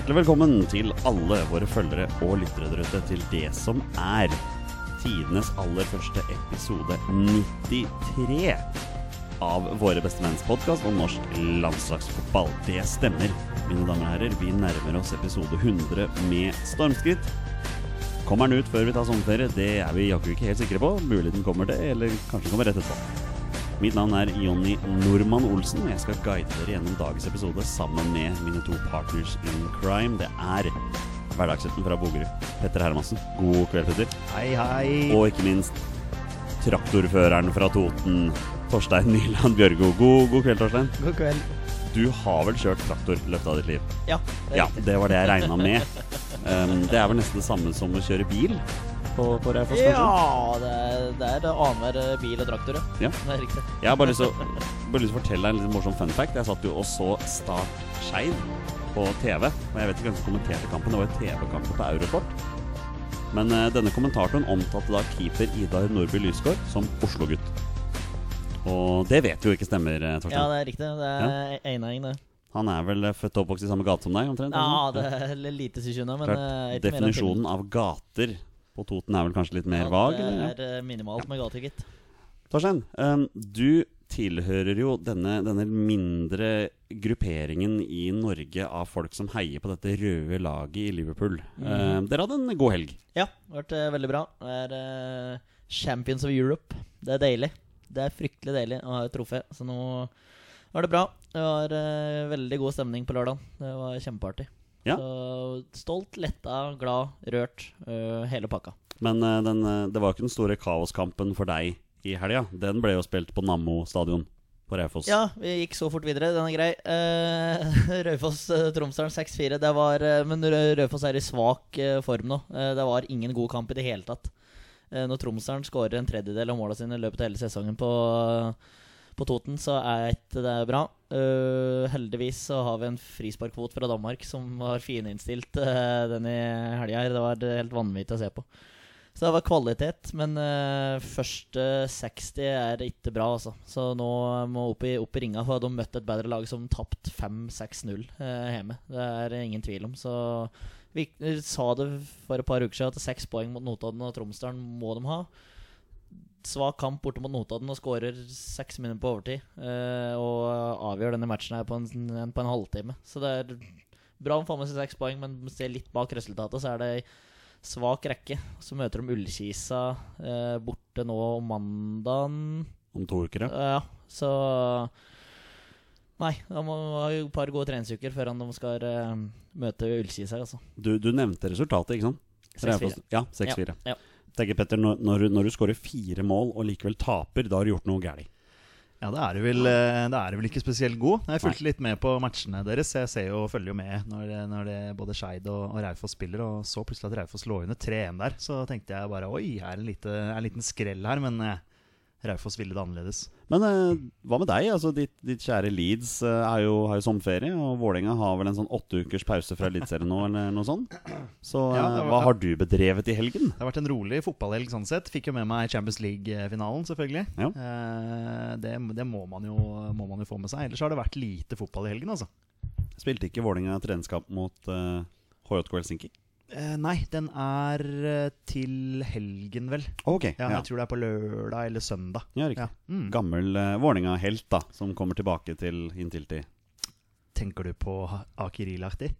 Hjertelig velkommen til alle våre følgere og lyttere der ute til det som er tidenes aller første episode 93 av Våre bestemenns podkast om norsk landslagsfotball. Det stemmer, mine damer og herrer. Vi nærmer oss episode 100 med stormskritt. Kommer den ut før vi tar sommerferie? Det er vi jaggu ikke helt sikre på. Muligheten kommer det, eller kanskje kommer rett etterpå. Mitt navn er Jonny Normann Olsen, og jeg skal guide dere gjennom dagens episode sammen med mine to partners in crime. Det er hverdagshelten fra Bogerud, Petter Hermansen. God kveld, Petter. Hei, hei. Og ikke minst traktorføreren fra Toten, Torstein Nyland Bjørgo. God, god kveld, Torstein. God kveld. Du har vel kjørt traktor i løpet av ditt liv? Ja, det Ja, det var det jeg regna med. Um, det er vel nesten det samme som å kjøre bil på, på Raufoss, kanskje? Ja, det er, det er annenhver bil og traktor, ja. Ja. Det er riktig. Jeg har bare lyst til å, fortelle deg en litt morsom fun fact. Jeg satt jo og så Start Skeid på TV. Og jeg vet ikke hvem som kommenterte kampen. Det var jo TV-kampen på Eurosport. Men uh, denne kommentatoren omtalte da keeper Idar Nordby Lysgård som Oslo-gutt. Og det vet jo ikke stemmer, Torstein. Ja, det er riktig. Det er enering, det. Han er vel eh, født og oppvokst i samme gate som deg, omtrent? Ja, det er lite sekund, men Klart, eh, Definisjonen av gater på Toten er vel kanskje litt mer Ja, vag? Ja, Det er eh, minimalt med gater, gitt. Torstein, um, du tilhører jo denne, denne mindre grupperingen i Norge av folk som heier på dette røde laget i Liverpool. Um, dere hadde en god helg. Ja, det har vært uh, veldig bra. Det er uh, Champions of Europe. Det er deilig. Det er fryktelig deilig å ha et trofé. Så nå var det bra. Det var veldig god stemning på lørdag. Det var kjempeartig. Ja. Så stolt, letta, glad, rørt. Uh, hele pakka. Men uh, den, uh, det var ikke den store kaoskampen for deg i helga. Den ble jo spilt på Nammo stadion på Raufoss. Ja, vi gikk så fort videre. Den er grei. Uh, Raufoss-Tromsdalen 6-4. Det var Men Raufoss er i svak form nå. Det var ingen god kamp i det hele tatt. Når Tromsdalen skårer en tredjedel av måla sine i løpet av hele sesongen på, på Toten, så er ikke det bra. Uh, heldigvis så har vi en frisparkkvot fra Danmark som var fininnstilt uh, den i helga. Det var helt vanvittig å se på. Så det var kvalitet, men uh, første 60 er ikke bra, altså. Så nå må opp i, opp i ringa, for de har møtt et bedre lag som tapt 5-6-0 uh, hjemme. Det er ingen tvil om. Så vi sa det for et par uker siden at seks poeng mot Notodden og Tromsdalen må de ha. Svak kamp borte mot Notodden og skårer seks minutter på overtid. Eh, og avgjør denne matchen her på en, en, på en halvtime. Så det er bra om få med seg seks poeng, men ser litt bak resultatet, så er det svak rekke. Så møter de Ullkisa eh, borte nå om mandagen. Om to uker, ja. Ja, så Nei, da må ha jo et par gode treningsuker før de skal eh, møte Ullkisa, altså. Du, du nevnte resultatet, ikke sant? 6-4. Ja, 6-4. Ja, Tenker Petter, når, når, du- når du skårer fire mål og likevel taper, da har du gjort noe galt. Ja, det er du vel, eh, vel ikke spesielt god. Jeg fulgte litt med på matchene deres. Jeg ser jo, og følger jo med når, når det både Skeid og, og Raufoss spiller, og så plutselig at Raufoss lå under 3-1 der. Så tenkte jeg bare oi, er det en, lite, er en liten skrell her, men eh, Raufoss ville det annerledes. Men eh, hva med deg? Altså, ditt, ditt kjære Leeds eh, er jo, har jo sommerferie, og Vålerenga har vel en sånn åtte ukers pause fra Eliteserien nå, eller noe sånt. Så Ja, eh, var- hva har du bedrevet i helgen? Det har vært en rolig fotballhelg sånn sett. Fikk jo med meg Champions League-finalen, selvfølgelig. Ja. Eh, det det må, man jo, må man jo få med seg. Ellers har det vært lite fotball i helgen, altså. Spilte ikke Vålerenga treningskamp mot uh, HJK Helsinki? Eh, nei, den er eh, til helgen, vel. Ok, Ja, ja. Jeg tror det er på lørdag eller søndag. Ja, riktig. Ja. Mm. Gammel uh, Vålerenga-helt da, som kommer tilbake til Intility. Tenker du på Akiril-aktig?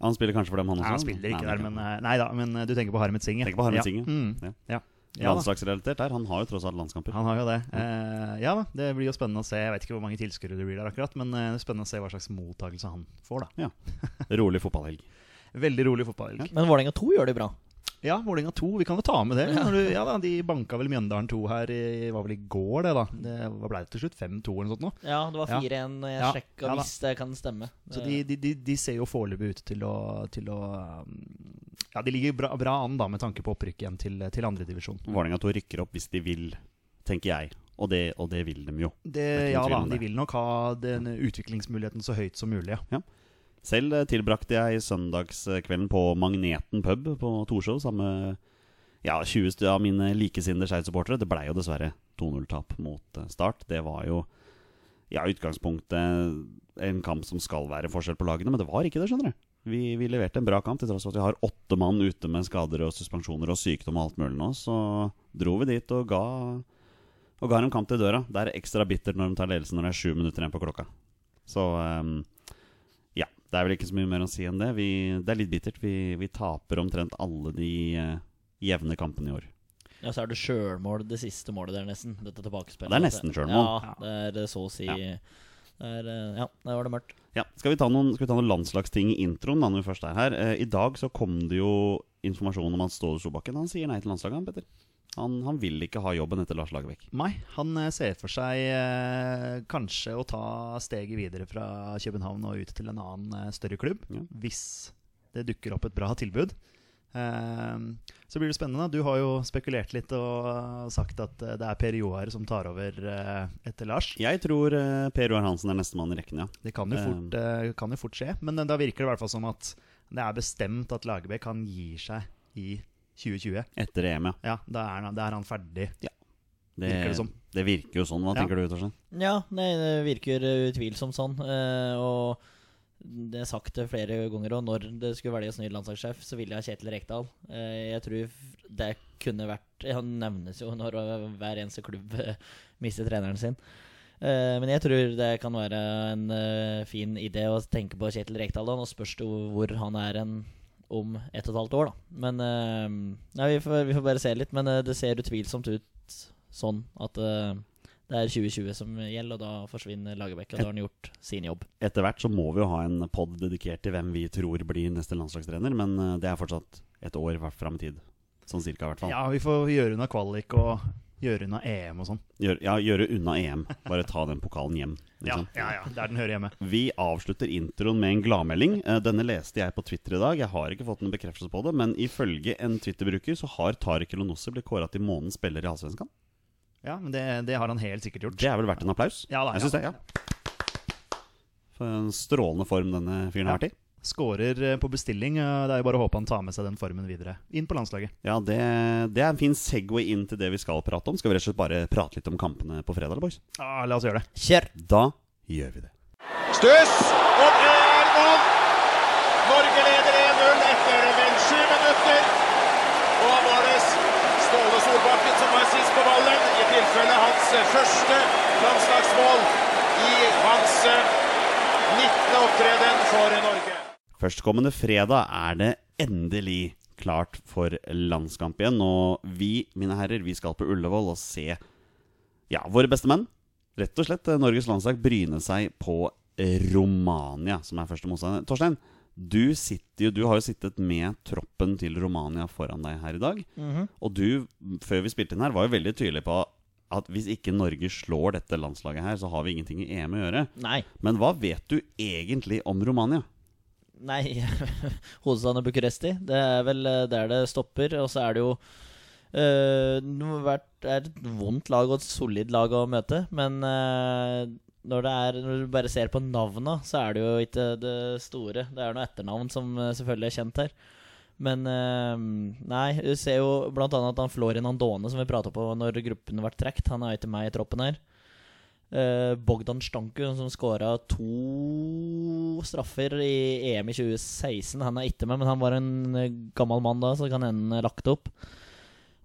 Han spiller kanskje for dem, han også? Han spiller ikke Nei, der, men, nei da, men du tenker på Harmet Singh? Tenker på Harmet ja. Singh, ja. Mm. Ja. Landslagsrelatert der. Han har jo tross alt landskamper. Han har jo det. Eh, ja da, det blir jo spennende å se. Jeg vet ikke hvor mange tilskuere det blir der akkurat, men det er spennende å se hva slags mottakelse han får, da. Ja. Rolig fotballhelg. Veldig rolig fotballhelg. Men Vålerenga 2 gjør det bra. Ja, Vålerenga 2, vi kan jo ta med det. Når du, ja da, De banka vel Mjøndalen 2 her i, var vel i går, det, da. Det, ble det til slutt? 5-2 eller noe sånt? nå? Ja, det var 4-1. Jeg Ja, sjekka ja hvis det kan stemme. Så de, de, de, de ser jo foreløpig ut til å, til å um, Ja, de ligger bra, bra an da med tanke på opprykk igjen til, til andredivisjon. Vålerenga 2 rykker opp hvis de vil, tenker jeg. Og det, og det vil de jo. Det, ja da, de vil nok ha den utviklingsmuligheten så høyt som mulig, ja. Selv eh, tilbrakte jeg søndagskvelden på Magneten pub på Torshov sammen med ja, 20 av mine likesinnede Skeid-supportere. Det blei jo dessverre 2-0-tap mot eh, Start. Det var jo ja, i utgangspunktet en kamp som skal være forskjell på lagene, men det var ikke det, skjønner du. Vi, vi leverte en bra kamp, til tross for at vi har åtte mann ute med skader og suspensjoner og sykdom og alt mulig nå. Så dro vi dit og ga, og ga dem kamp til døra. Det er ekstra bittert når de tar ledelsen når det er sju minutter igjen på klokka. Så ja, det er vel ikke så mye mer å si enn det. Vi, det er litt bittert. Vi, vi taper omtrent alle de uh, jevne kampene i år. Ja, så er det sjølmål det siste målet der, nesten. Dette tilbakespillet. Det er nesten sjølmål. Ja, det er eh, så å si Ja. det er, eh, Ja, der var det mørkt. Ja, skal vi, ta noen, vi ta noen landslagsting i introen da når vi først er her? Uh, I dag så kom det jo informasjon om at Ståle Solbakken Han sier nei til landslaget, Petter. Han, han vil ikke ha jobben etter Lars Lagerbäck. Nei, han eh, ser for seg eh, kanskje å ta steget videre fra København og ut til en annen eh, større klubb. Ja. Hvis det dukker opp et bra tilbud. Eh, så blir det spennende. Du har jo spekulert litt og sagt at eh, det er Per Joar som tar over eh, etter Lars. Jeg tror eh, Per Joar Hansen er nestemann i rekken, ja. Det kan jo, fort, eh, kan jo fort skje, men eh, da virker det i hvert fall som at det er bestemt at Lagerbäck kan gi seg i 2020. Etter EM, ja. Ja, da er han, da er han ferdig. Det, Virker det som. det virker jo sånn. Hva Ja. tenker du, Torstein? Ja, nei, det virker eh, utvilsomt sånn. eh, og det er sagt det flere ganger, og når det skulle velges ny landslagssjef, så ville jeg ha Kjetil Rekdal. Eh, jeg tror det kunne vært Han nevnes jo når eh, hver eneste klubb eh, mister treneren sin. Eh, men jeg tror det kan være en eh, fin idé å tenke på Kjetil Rekdal. da. Nå spørs det hvor han er en om ett og et halvt år, da. Men eh, nei, vi, får, vi får bare se litt. Men eh, det ser utvilsomt ut sånn at eh, det er 2020 som gjelder, og da forsvinner Lagerbäck. Og da har han gjort sin jobb. Etter hvert så må vi jo ha en pod dedikert til hvem vi tror blir neste landslagstrener, men det er fortsatt et år fram i tid. Sånn cirka, i hvert fall. Ja, vi får gjøre unna kvalik og gjøre unna EM og sånn. Gjør, ja, gjøre unna EM. Bare ta den pokalen hjem. Ja, Liksom. ja, ja, der den hører hjemme. Vi avslutter introen med en gladmelding. Eh, Denne leste jeg på Twitter i dag. Jeg har ikke fått en bekreftelse på det, men ifølge en Twitter-bruker så har Tariq Elonossi blitt kåra til månedens spiller i Allsvenskan. Ja, men det, det har han helt sikkert gjort. Det er vel verdt en applaus? Ja da, jeg ja syns det, ja. For en strålende form denne fyren har vært i. Skårer eh, på bestilling. eh, Det er jo bare å håpe han tar med seg den formen videre inn på landslaget. Ja, det, det er en fin Segway inn til det vi skal prate om. Skal vi rett og slett bare prate litt om kampene på fredag, eller, boys? Ja, la oss gjøre det. Kjør! Da gjør vi det. Stuss, og det er mål! Norge leder 1-0 etter vel sju minutter. Og da var det Ståle Solbakken som var sist på ballen, i tilfelle hans første landslagsmål i hans eh, 19. opptreden for Norge. Førstkommende fredag er det endelig klart for landskamp igjen. Og vi, mine herrer, vi skal på Ullevål og se ja, våre beste menn. Rett og slett eh, Norges landslag bryne seg på Romania, som er første motstander. Torstein, du, sitter du har jo sittet med troppen til Romania foran deg her i dag. Og du, før vi spilte inn her, var jo veldig tydelig på at hvis ikke Norge slår dette landslaget her, så har vi ingenting i EM å gjøre. Nei. Men hva vet du egentlig om Romania? Nei, hovedstaden er Bucuresti. Det er vel eh, der det stopper. Og så er det jo eh, Det er et vondt lag og et solid lag å møte. Men eh, når, er, når du bare ser på navna, så er det jo ikke det store. Det er noe etternavn som selvfølgelig er kjent her. Men eh, nei, du ser jo annet at han Florian Andone, som vi prata på når gruppen ble trukket, han er ikke med i troppen her. Eh, Bogdan Stanku, som skåra to straffer i EM i 2016. Han er ikke med, men han var en eh, gammel mann da, så kan hende lagt opp.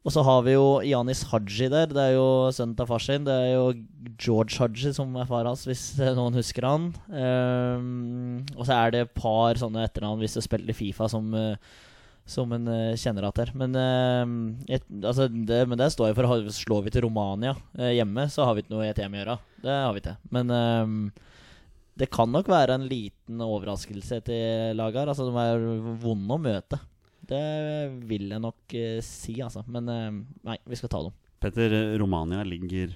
Og så har vi jo Janis Haji der. Det er jo sønnen til far sin. Det er jo George Haji som er far hans, hvis eh, noen husker han. Um, og så er det et par sånne etternavn hvis du spiller i Fifa som eh, som en uh, kjenner at her. Men, uh, et, altså det, men det står jeg for Slår vi til Romania uh, hjemme, så har vi ikke noe i ETM å gjøre. Det har vi ikke. Men eh, det kan nok være en liten overraskelse til laget her. Altså, de er vonde å møte. Det vil jeg nok eh, si, altså. Men eh, nei, vi skal ta dem. Petter, Romania ligger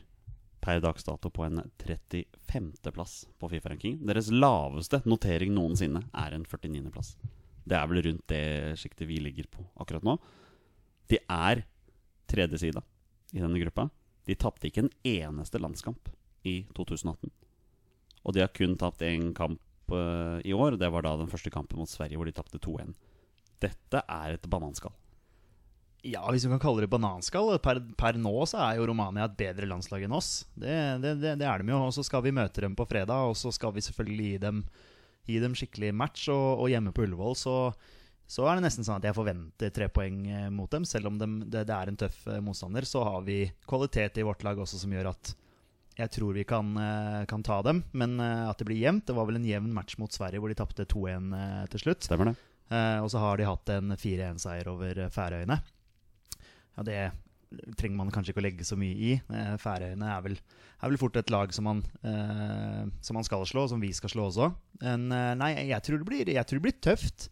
per dags dato på en 35.-plass på Fifa-ranking. Deres laveste notering noensinne er en 49.-plass. Det er vel rundt det sjiktet vi ligger på akkurat nå. De er tredje sida i denne gruppa. De tapte ikke en eneste landskamp i 2018. Og de har kun tapt én kamp uh, i år. Det var da den første kampen mot Sverige, hvor de tapte 2-1. Dette er et bananskall. Ja, hvis vi kan kalle det bananskall. Per, per nå så er jo Romania et bedre landslag enn oss. Det, det, det, det er de jo. Og så skal vi møte dem på fredag, og så skal vi selvfølgelig gi dem, gi dem skikkelig match. Og, og hjemme på Ullevål så, så er det nesten sånn at jeg forventer tre poeng eh, mot dem. Selv om de, det, det, er en tøff eh, motstander, så har vi kvalitet i vårt lag også som gjør at jeg tror vi kan, eh, kan ta dem. Men at det blir jevnt. Det var vel en jevn match mot Sverige hvor de tapte 2-1 til slutt. Stemmer det. og så har de hatt en 4-1-seier over Færøyene. Ja, det trenger man kanskje ikke å legge så mye i. Færøyene er vel, er vel fort et lag som man, eh, som man, skal slå, som vi skal slå også. Men nei, jeg tror, blir, jeg tror det blir tøft.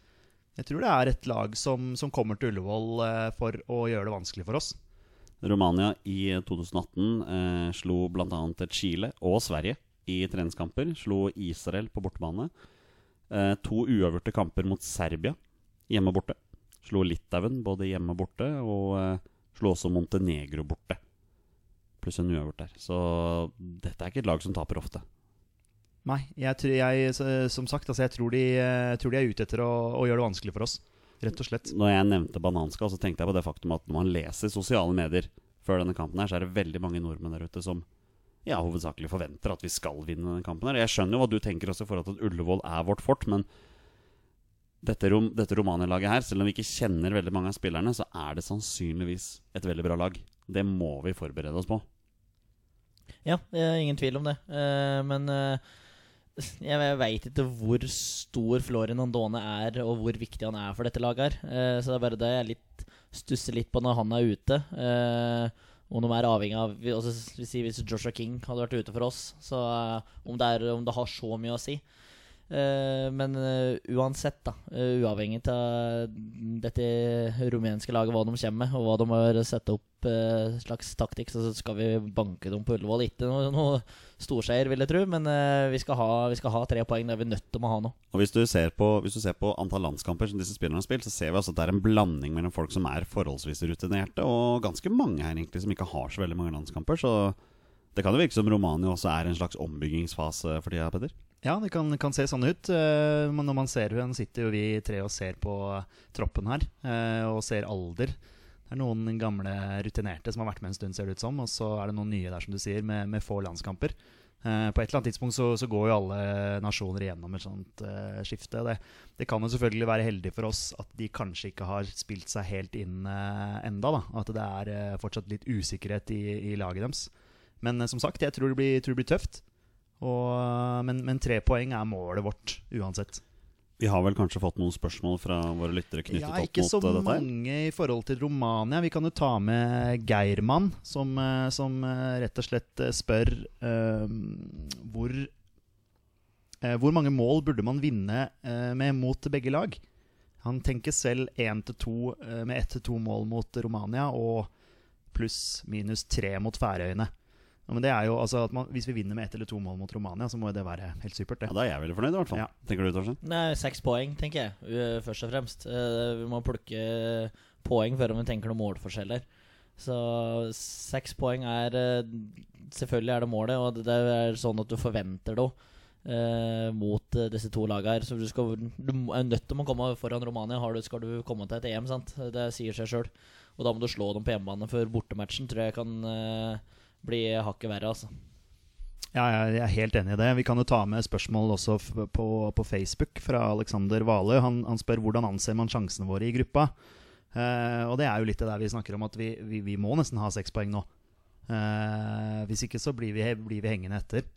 Jeg tror det er et lag som, som kommer til Ullevål eh, for å gjøre det vanskelig for oss. Romania i 2018 eh, slo bl.a. Chile og Sverige i treningskamper. Slo Israel på bortebane. Eh, to uavgjorte kamper mot Serbia hjemme og borte. Slo Litauen både hjemme og borte, og eh, slo også Montenegro borte. Pluss en uavgjort der. Så dette er ikke et lag som taper ofte. Nei, jeg, jeg, som sagt, altså jeg, tror de, jeg, tror de, er ute etter å, å, gjøre det vanskelig for oss. Rett og slett. Når jeg nevnte bananskall, så tenkte jeg på det faktum at når man leser sosiale medier før denne kampen, her, så er det veldig mange nordmenn der ute som ja, hovedsakelig forventer at vi skal vinne denne kampen. her Jeg skjønner jo hva du tenker også i forhold til at Ullevål er vårt fort, men dette, rom, dette Romania-laget her, selv om vi ikke kjenner veldig mange av spillerne, så er det sannsynligvis et veldig bra lag. Det må vi forberede oss på. Ja, ingen tvil om det. Uh, men uh jeg veit ikke hvor stor Florian Andone er, og hvor viktig han er for dette laget. her Uh, Så det er bare det jeg litt, stusser litt på når han er ute. Om de er avhengig av altså, Hvis Joshua King hadde vært ute for oss, så om det, er, om det har så mye å si. Uh, men uh, uansett, da, uh, uavhengig av dette rumenske laget, hva de kommer med, og hva de har satt opp slags taktikk, så skal vi banke dem på Ullevål. Ikke noe, noe storseier, vil jeg tro, men vi skal, ha, vi, skal ha, tre poeng. Det er vi nødt til å ha nå. Og hvis du, ser på, hvis du ser på antall landskamper som disse spillerne har spilt, så ser vi altså at det er en blanding mellom folk som er forholdsvis rutinerte, og ganske mange her egentlig som ikke har så veldig mange landskamper. Så det kan jo virke som Romania også er en slags ombyggingsfase for tida, Petter? Ja, det kan, kan, se sånn ut. Men når man ser henne, sitter jo vi tre og ser på troppen her, uh, og ser alder. Det er noen gamle rutinerte som har vært med en stund, ser det ut som. Og så er det noen nye der, som du sier, med, med få landskamper. Uh, på et eller annet tidspunkt så, så, går jo alle nasjoner igjennom et sånt skifte. Det, det, kan jo selvfølgelig være heldig for oss at de kanskje ikke har spilt seg helt inn enda da. At det er fortsatt litt usikkerhet i, i laget deres. Men som sagt, jeg tror det blir, tror det blir tøft. Og, men, men, tre poeng er målet vårt uansett. Vi har vel kanskje fått noen spørsmål fra våre lyttere knyttet ja, opp mot dette? Ikke så mange i forhold til Romania. Vi kan jo ta med Geirmann, som, eh, som eh, rett og slett eh, spør uh, hvor, uh, hvor mange mål burde man vinne uh, med mot begge lag? Han tenker selv 1-2 med ett til to mål mot Romania og pluss minus tre mot Færøyene. Ja, men det er jo, altså man, Hvis vi vinner med ett eller to mål mot Romania, så må det være helt supert. det Ja, Da er jeg veldig fornøyd, i hvert fall. Ja. Tenker du, Torstein? Nei, Seks poeng, tenker jeg, først og fremst. Uh, vi må plukke poeng før vi tenker noen målforskjeller. Så seks poeng er uh, Selvfølgelig er det målet, og det er sånn at du forventer det uh, mot disse to lagene her. Så du, skal, du er nødt til å komme foran Romania. Du, skal du komme til et EM, sant? Det sier seg sjøl. Og da må du slå dem på hjemmebane før bortematchen, tror jeg kan bli hakket verre, altså. Ja, jeg er helt enig i det. Vi kan jo ta med spørsmål også på, på Facebook fra Alexander Vale. Han, han, spør hvordan anser man sjansene våre i gruppa. Uh, og det er jo litt det der vi snakker om, at vi, vi, vi må nesten ha seks poeng nå. Uh, hvis ikke så blir vi, blir vi, hengende etter.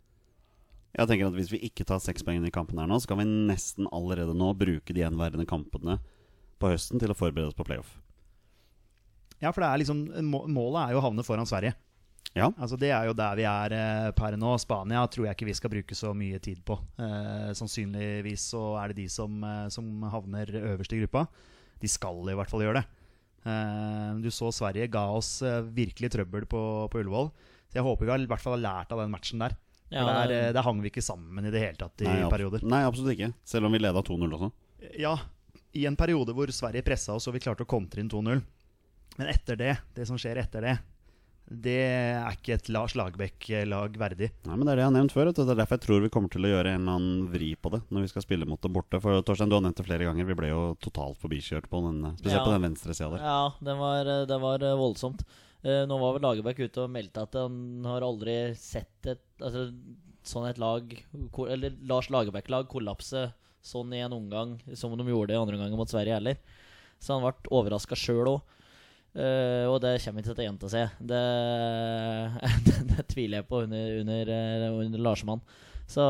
Jeg tenker at Hvis vi ikke tar seks poeng i kampen her nå, så kan vi nesten allerede nå bruke de gjenværende kampene på høsten til å forberede oss på playoff. Ja, for det er liksom, målet er jo å havne foran Sverige. Ja. Altså Det er jo der vi er eh, per nå. Spania tror jeg ikke vi skal bruke så mye tid på. Eh, sannsynligvis så er det de som, eh, som, havner øverst i gruppa. De skal i hvert fall gjøre det. Eh, du så Sverige ga oss eh, virkelig trøbbel på, på Ullevål. Så jeg håper vi har, i hvert fall har lært av den matchen der. Ja, der, eh, der, hang vi ikke sammen i det hele tatt i nei, perioder. Nei, absolutt ikke. Selv om vi leda 2-0 også. Ja, i en periode hvor Sverige pressa oss og vi klarte å kontre inn 2-0. Men etter det, det som skjer etter det, det er ikke et Lars Lagerbäck-lag verdig. Nei, men Det er det jeg har nevnt før. Det er derfor jeg tror vi kommer til å gjøre en eller annen vri på det når vi skal spille mot det borte. For Torstein, du har nevnt det flere ganger. Vi ble jo totalt forbikjørt på den, spesielt ja. på den venstre sida der. Ja, det var, det var eh, voldsomt. Uh, nå var vel Lagerbäck ute og meldte at han har aldri sett et altså, sånn et lag Eller Lars Lagerbäck-lag kollapse sånn i en omgang som de gjorde i andre omgang mot Sverige heller. Så han ble overraska sjøl òg. Og det kommer ikke til å gjenta seg. Det, det, det tviler jeg på under, under, eh, under Larsmann. Så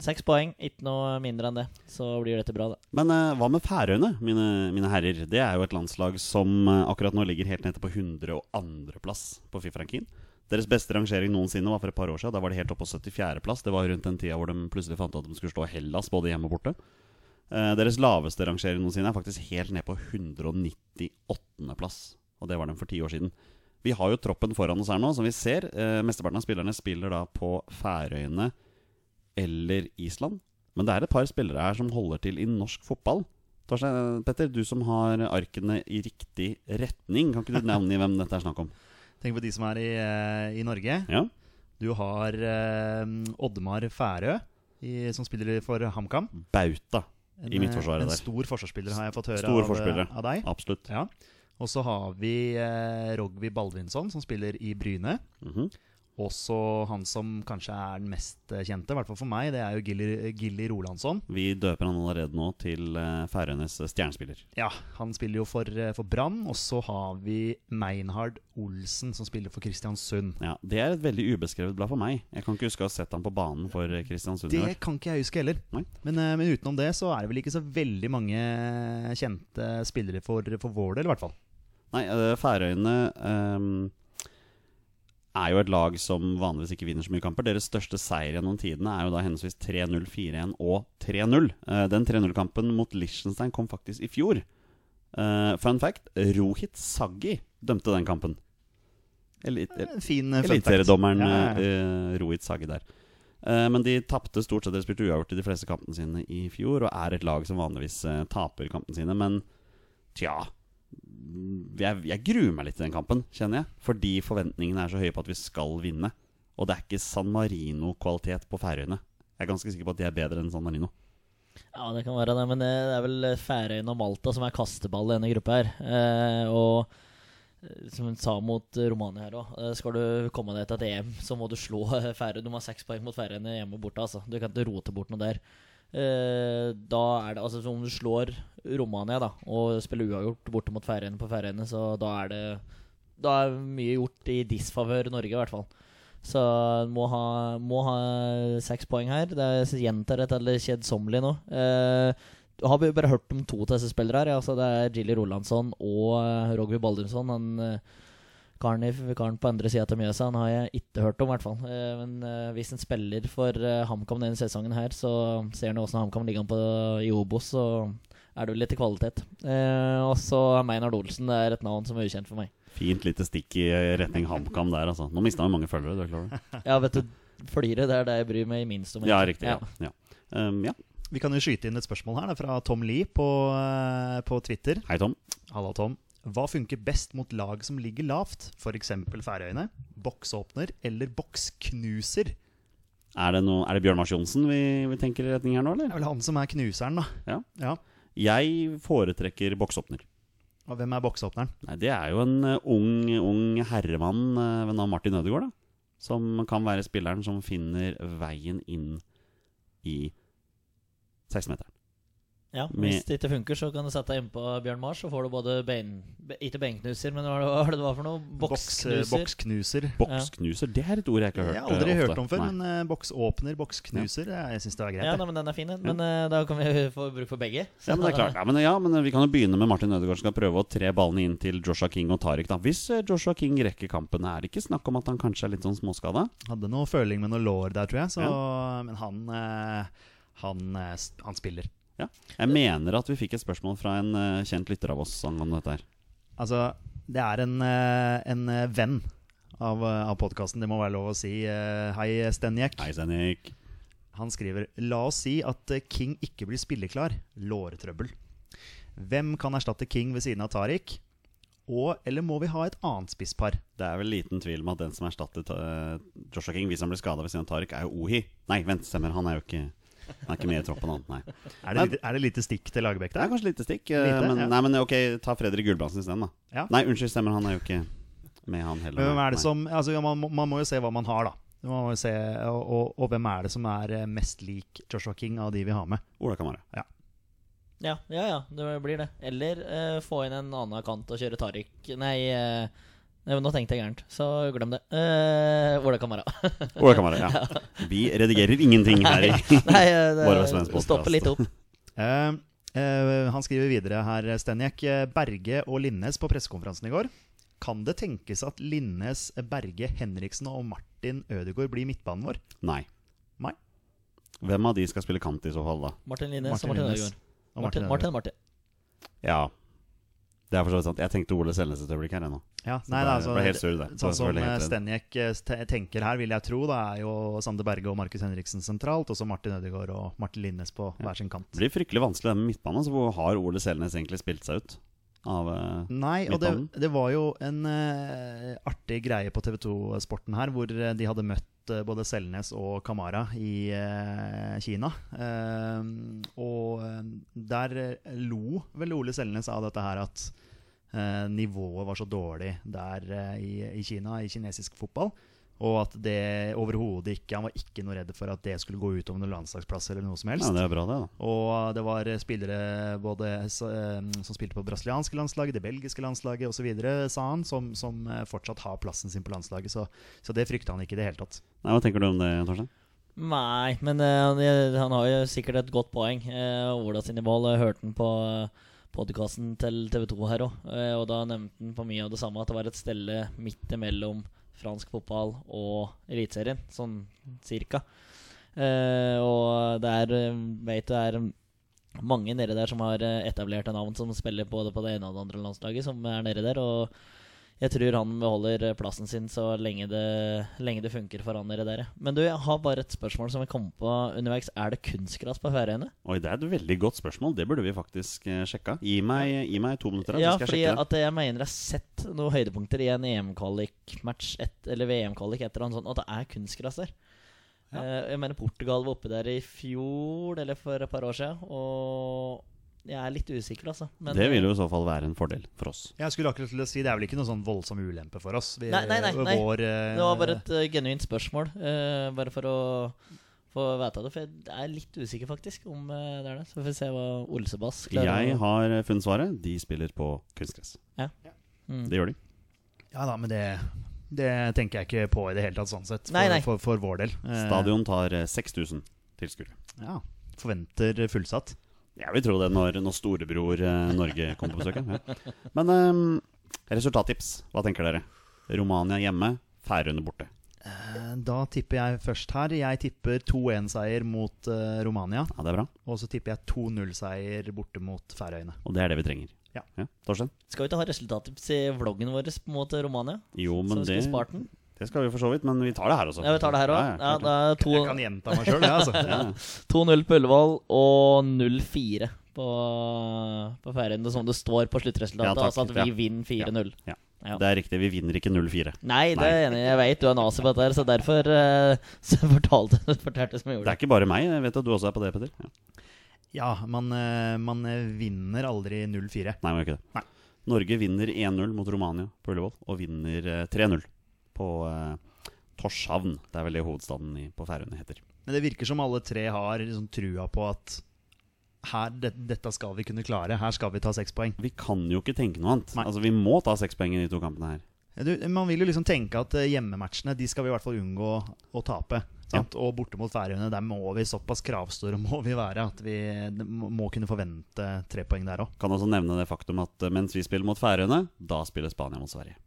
seks poeng, ikke noe mindre enn det. Så blir dette bra, det. Men uh, hva med Færøyene, mine, mine herrer? Det er jo et landslag som uh, akkurat nå ligger helt nede på 102.-plass på Fifa-rankingen. Deres beste rangering noensinne var for et par år siden. Da var det helt oppe på 74.-plass. Det var rundt den tida hvor de plutselig fant at de skulle slå Hellas både hjemme og borte. Eh, deres laveste rangering noensinne er faktisk helt ned på 198.-plass. Og det var den for ti år siden. Vi har jo troppen foran oss her nå, som vi ser. Eh, mesteparten av spillerne spiller da på Færøyene eller Island. Men det er et par spillere her som holder til i norsk fotball. Torstein, Petter, du som har arkene i riktig retning, kan ikke du nevne hvem dette er snakk om? Tenk på de som er i, eh, i Norge. Ja, Du har eh, Oddmar Færø, i, som spiller for HamKam. Bauta En, i midtforsvaret en stor forsvarsspiller, har jeg fått høre Stor av, av deg. Absolutt. Ja. Og så har vi eh, Rogvi Baldvinsson, som spiller i Bryne. Mhm. Også han som kanskje er den mest eh, kjente, i hvert fall for meg, det er jo Gilly, Gilly Rolandsson. Vi døper han allerede nå til eh, Færøyenes stjernespiller. Ja, han spiller jo for, eh, for Brann. Og så har vi Meinhard Olsen, som spiller for Kristiansund. Ja, Det er et veldig ubeskrevet blad for meg. Jeg kan ikke huske å ha sett han på banen for eh, Kristiansund. Det kan ikke jeg huske heller. Men, eh, men utenom det så er det vel ikke så veldig mange kjente spillere for, for vår del, i hvert fall. Nei, eh, Færøyene um, er jo et lag som vanligvis ikke vinner så mye kamper. Deres største seier gjennom tidene er jo da henholdsvis 3-0, 4-1 og 3-0. Eh, den 3-0-kampen mot Liechtenstein kom faktisk i fjor. Eh, fun fact Rohit Saggi dømte den kampen. Eliteseriedommeren Ja, ja, ja. Rohit Saggi der. Men de tapte stort sett, de spilte uavgjort i de fleste kampene sine i fjor, og er et lag som vanligvis taper kampene sine. Men tja jeg, jeg gruer meg litt til den kampen, kjenner jeg. Fordi forventningene er så høye på at vi skal vinne. Og det er ikke San Marino-kvalitet på Færøyene. Jeg er ganske sikker på at de er bedre enn San Marino. Ja, det kan være det, men det er vel Færøyene og Malta som er kasteball i denne gruppa her. Eh, og eh, som hun sa mot Romania her òg, eh, skal du komme deg til et EM, så må du slå Færøyene. Du må ha seks poeng mot Færøyene hjemme og borte. Altså. Du kan ikke rote bort noe der. Eh, da er det altså Om du slår Romania da og spiller uavgjort borte mot Færøyene på Færøyene, så da er det Da er mye gjort i disfavør Norge, i hvert fall. Så må ha, må ha seks poeng her. Det er gjentar et eller kjedsommelig nå. Eh, har vi bare hørt om to av disse spillere her. Altså det er Gilly Rolandsson og uh, Rogvi Baldursson. Han uh, karen, karen på andre sida av Mjøsa Han har jeg ikke hørt om, i hvert fall. Eh, men eh, hvis en spiller for uh, HamKam denne sesongen her, så ser han åssen HamKam ligger an på i Obos, så er det jo litt kvalitet. Eh, og så er Meinar Olsen. Det er et navn som er ukjent for meg. Fint lite stikk i retning HamKam der, altså. Nå mista vi mange følgere, du er klar over? Ja, vet du, Fliret, det er det jeg bryr meg minst om. Ja, riktig. Ja. Ja. Um, ja. Vi kan jo skyte inn et spørsmål her da, fra Tom Lee på, eh, på Twitter. Hei, Tom. Hallo, Tom. Hva funker best mot lag som ligger lavt? F.eks. Færøyene, boksåpner eller boksknuser? Er det, noe, er det Bjørn Mars Johnsen vi, vi tenker i retning her nå, eller? Det er vel han som er knuseren, da. Ja. ja. Jeg foretrekker boksåpner. Og hvem er boksåpneren? Nei, Det er jo en eh, ung, ung herremann eh, ved navn Martin Ødegaard, da. Som kan være spilleren som finner veien inn i 16-meteren. Ja, Med- Hvis det ikke funker, så kan du sette deg innpå Bjørn Mars, så får du både bein... Ikke beinknuser, men hva var det- det var for noe? Boks, eh, Boksknuser. Boksknuser. Boksknuser, det er et ord jeg ikke har hørt Jeg har aldri eh, hørt om før, Nei. men uh, boksåpner, boksknuser, det er- jeg syns det var greit. Ja, da, men den er fin, den. Men uh, da kan vi få bruk for begge. Ja, men det er klart. Ja, men, ja, men vi kan jo begynne med Martin Ødegaard som skal prøve å tre ballene inn til Joshua King og Tariq. da Hvis eh, Joshua King rekker kampen, er det ikke snakk om at han kanskje er litt sånn småskada? Hadde noe føling med noe lår der, tror jeg. Så, Men han, uh, han, eh, han spiller. Ja. Jeg mener at vi fikk et spørsmål fra en uh, kjent lytter av oss angående dette her. Altså, det er en, uh, en eh, venn av, av podkasten, det må være lov å si. Uh, Hei, Stenjek. Hei, Stenjek. Han skriver La oss si at King ikke blir spilleklar. Lårtrøbbel. Hvem kan erstatte King ved siden av Tariq? Og, eller må vi ha et annet spisspar? Det er vel liten tvil om at den som erstattet uh, Joshua King hvis han blir skada ved siden av Tariq, er jo Ohi. Nei, vent, stemmer. Han er jo ikke Han er ikke med i troppen, han. Nei. Er det, lite, er det lite stikk til Lagerbäck Det er kanskje lite stikk. eh, Lite, men, ja. Nei, men ok, ta Fredrik Gulbrandsen isteden, da. Ja. Nei, unnskyld, stemmer. Han er jo ikke med, han heller. Men hvem er det Nei. som altså, ja, man, man må jo se hva man har, da. Man må jo se, og, og, og hvem er det som er eh, mest lik Joshua King av de vi har med? Ola Kamara. Ja, ja, ja, det blir det. Eller uh, få inn en annen kant og kjøre Tariq Nei, uh, nå tenkte jeg gærent, så glem det. Uh, Ola Kamara. Ola Kamara, ja. Vi redigerer ingenting her i nei, det stopper litt opp. Uh, uh, han skriver videre her, Stenjek. Berge og Linnes på pressekonferansen i går. Kan det tenkes at Linnes, Berge, Henriksen og Martin Ødegaard blir midtbanen vår? Nei. Nei. Hvem av de skal spille kant i så fall, da? Martin Linnes Martin og Martin. Ødegaard. Og Martin, Martin, Martin. Ja. Det er for så vidt sant. Jeg tenkte Ole Selnes et øyeblikk her ennå. Ja, nei, det, altså, helt sur, det. Sånn som eh. Stenjek eh, tenker her, vil jeg tro, da er jo Sander Berge og Markus Henriksen sentralt. Og så Martin Ødegaard og Martin Linnes på hver sin kant. Det blir fryktelig vanskelig med midtbanen. Så hvor har Ole Selnes egentlig spilt seg ut? Av eh, Nei, og det, det var jo en uh, artig greie på TV2 Sporten her, hvor de hadde møtt både Selnes og Kamara i eh, Kina. Eh, og der lo vel Ole Selnes av dette her at nivået var så dårlig der eh, i, i Kina, i kinesisk fotball. Og at det overhodet ikke Han var ikke noe redd for at det skulle gå ut over noen landslagsplass eller noe som helst. Ja, det er bra, det. da Og det var spillere både eh, som spilte på det brasilianske landslaget, det belgiske landslaget osv., sa han, som, som eh, fortsatt har plassen sin på landslaget. Så, så det frykta han ikke i det hele tatt. Nei, Hva tenker du om det, Torstein? Nei, men uh, han, har jo sikkert et godt poeng. Uh, Ola sine mål jeg hørte han på uh, podkasten til TV 2 her òg. og da nevnte han på mye av det samme, at det var et stelle midt imellom fransk fotball og Eliteserien, sånn cirka. Eh, og det er, eh, vet du, det er mange nede der som har etablerte etablert et navn som spiller både på det ene og det andre landslaget, som er nede der. Og jeg tror han beholder eh, plassen sin så lenge det, lenge det funker for han dere der. Men du, jeg har bare et spørsmål som jeg kom på underveis. Er det kunstgras på Færøyene? Oi, Det er et veldig godt spørsmål. Det burde vi faktisk eh, sjekka. Gi meg, gi meg to minutter, da, Ja, så skal jeg sjekke at jeg mener jeg har sett noen høydepunkter i en EM-kvalik-match eller VM-kvalik et eller annet sånt, og at det er kunstgras der. Eh, jeg mener Portugal var oppe der i fjor eller for et par år siden, og jeg er litt usikker, altså. Men, Det vil jo i så fall være en fordel for oss. Jeg skulle akkurat til å si Det er vel ikke noen sånn voldsom ulempe for oss. Vi, Nei, nei, nei, nei. Vår, uh, Det var bare et uh, genuint spørsmål, Uh, bare for å få vite det. For jeg er litt usikker, faktisk, om eh, det er det. Så får vi se hva Olsebass klarer Jeg å- har eh, funnet svaret. De spiller på kunstgress. Mm. Det gjør de. Ja da, men det, det tenker jeg ikke på i det hele tatt, sånn sett. For, Nei, nei. for, for vår del. Eh, Stadion tar eh, 6000 tilskuere. Ja, Forventer fullsatt. Jeg vil tro det når, når storebror eh, Norge kommer på besøk. Ja. Men eh, resultattips. Hva tenker dere? Romania hjemme, Færøyene borte. Eh, Da tipper jeg først her. Jeg tipper 2-1-seier mot eh, Romania. Ja, det er bra. Og så tipper jeg 2-0-seier borte mot Færøyene. Og det er det vi trenger. Ja. Torstein? Skal vi ikke ha resultattips i vloggen vår mot Romania? Jo, Så men det, spart den? Det skal vi for så vidt. Men vi tar det her også. Ja, vi tar det her òg. Ja, Ja, det er Jeg kan gjenta meg sjøl, jeg, altså. Ja. 2-0 på Ullevål og 0-4 på, på Færøyene, som det står på sluttresultatet. Ja, takk. altså at vi Ja. vinner 4-0. Ja. Ja. Det er riktig. Vi vinner ikke 0-4. Nei, det er enig. Jeg vet du er nazi på dette, her, så derfor eh, så fortalte fortalte som jeg Det gjorde. er ikke bare meg. Jeg vet at du også er på det, Petter. Ja. Ja, man, eh, man eh, vinner aldri 0-4. Nei, man gjør ikke det. Nei. Norge vinner 1-0 mot Romania på Ullevål, og vinner eh, 3-0 på eh, Torshavn. Det er vel det hovedstaden i, på Færøyene heter. Men det virker som alle tre har liksom trua på at her, det, dette skal vi kunne klare. Her skal vi ta seks poeng. Vi kan jo ikke tenke noe annet. Nei. Altså, Vi må ta seks poeng i de to kampene her. Du, man vil jo liksom tenke at eh, hjemmematchene De skal vi i hvert fall unngå å tape. Sant? Og borte mot Færøyene, der må vi såpass kravstore må vi være at vi må må kunne forvente tre poeng der òg. Kan også nevne det faktum at eh, mens vi spiller mot Færøyene, da spiller Spania mot Sverige.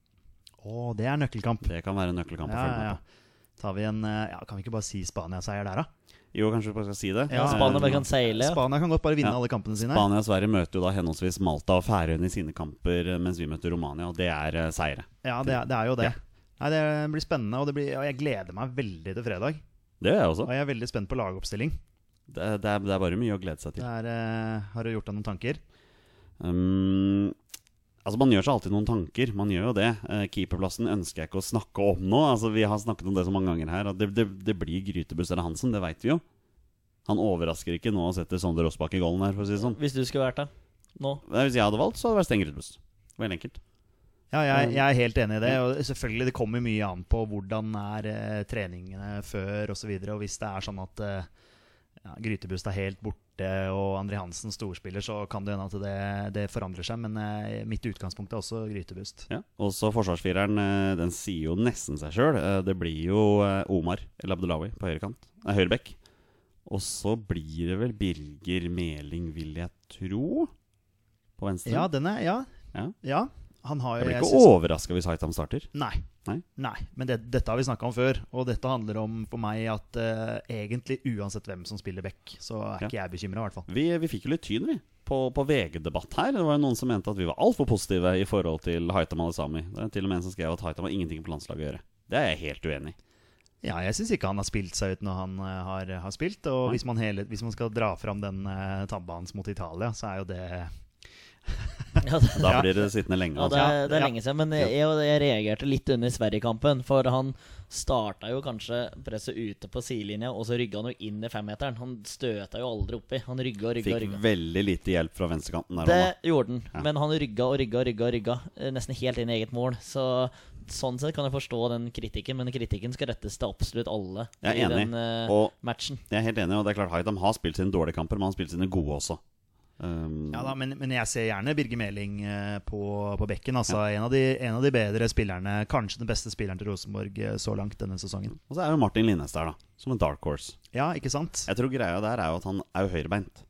Å, det er nøkkelkamp. Det kan være en nøkkelkamp å Ja, følge ja, med ja. på. Tar vi en, eh, ja, kan vi ikke bare si Spania-seier der, da? Jo, kanskje vi bare skal si det. Ja, Spania bare kan seile. Spania kan godt bare vinne Ja. alle kampene sine. Spania og Sverige møter jo da henholdsvis Malta og Færøyene i sine kamper, eh, mens vi møter Romania, og det er eh, seire. Ja, det er, det er jo det. Ja. Nei, Det blir spennende, og, det blir, og jeg gleder meg veldig til fredag. Det gjør jeg også. Og jeg er veldig spent på lagoppstilling. Det, det, er, det er bare mye å glede seg Det til. er, har du gjort deg noen tanker? Um, altså Man gjør seg alltid noen tanker. Man gjør jo det. Eh, keeperplassen ønsker jeg ikke å snakke om nå. Altså Vi har snakket om det så mange ganger her. At det, det, det blir Grytebuss eller Hansen, det veit vi jo. Han overrasker ikke nå og setter Sondre Rossbakk i golden her, for å si det sånn. Hvis du skulle vært der nå. Hvis jeg hadde valgt, så hadde det vært Stein Grytebuss. Veldig enkelt. Ja, jeg, jeg er helt enig i det. Og selvfølgelig det kommer mye an på hvordan er eh, treningene før osv. Og, så videre, og hvis det er sånn at eh, ja, Grytebuss er helt borte og André Hansen storspiller, så kan det hende at det, det forandrer seg. Men eh, mitt utgangspunkt er også Grytebust. Ja. Og så forsvarsfireren, eh, den sier jo nesten seg sjøl. Det blir jo eh, Omar El Abdelawi på høyrekant. Nei, høyrebekk. Og så blir det vel Birger Meling, vil jeg tro, på venstre. Ja, den er Ja. Ja. ja. Han har Jeg blir ikke overraska hvis Haitam starter. Nei. Nei? Nei, men det, dette har vi snakka om før. Og dette handler om for meg at uh, egentlig uansett hvem som spiller back, så er Ja. ikke jeg bekymra, i hvert fall. Vi, vi fikk jo litt tyn, vi. På, på VG-debatt her. Det var jo noen som mente at vi var altfor positive i forhold til Haitam Alisami. Det er til og med en som skrev at Haitam har ingenting på landslaget å gjøre. Det er jeg helt uenig i. Ja, jeg syns ikke han har spilt seg ut når han uh, har, har spilt. Og hvis man, hele, hvis man skal dra fram den uh, tabba hans mot Italia, så er jo det Ja, det, Da blir det sittende lenge. ja, det, Altså. er, det er Ja. lenge siden. Men jeg, jeg reagerte litt under Sverigekampen. For han starta jo kanskje presset ute på sidelinja, og så rygga han jo inn i femmeteren. Han støta jo aldri oppi. Han rygga og rygga. og Fikk rygga. veldig lite hjelp fra venstrekanten der. Det også, gjorde han, Ja. men han rygga og rygga og rygga, rygga eh, nesten helt inn i eget mål. Så Sånn sett kan jeg forstå den kritikken, men kritikken skal rettes til absolutt alle Jeg er i enig. den uh, Og matchen. jeg er helt enig, og det er klart Haitam har spilt sine dårlige kamper, men han har spilt sine gode også. Um, Ja da, men, men jeg ser gjerne Birger Meling eh, på, på bekken. Altså, en, av de, en av de bedre spillerne, kanskje den beste spilleren til Rosenborg eh, så langt denne sesongen. Og så er jo Martin Linnes der, da. Som en dark horse. Ja, ikke sant? Jeg tror greia der er jo at han er jo høyrebeint.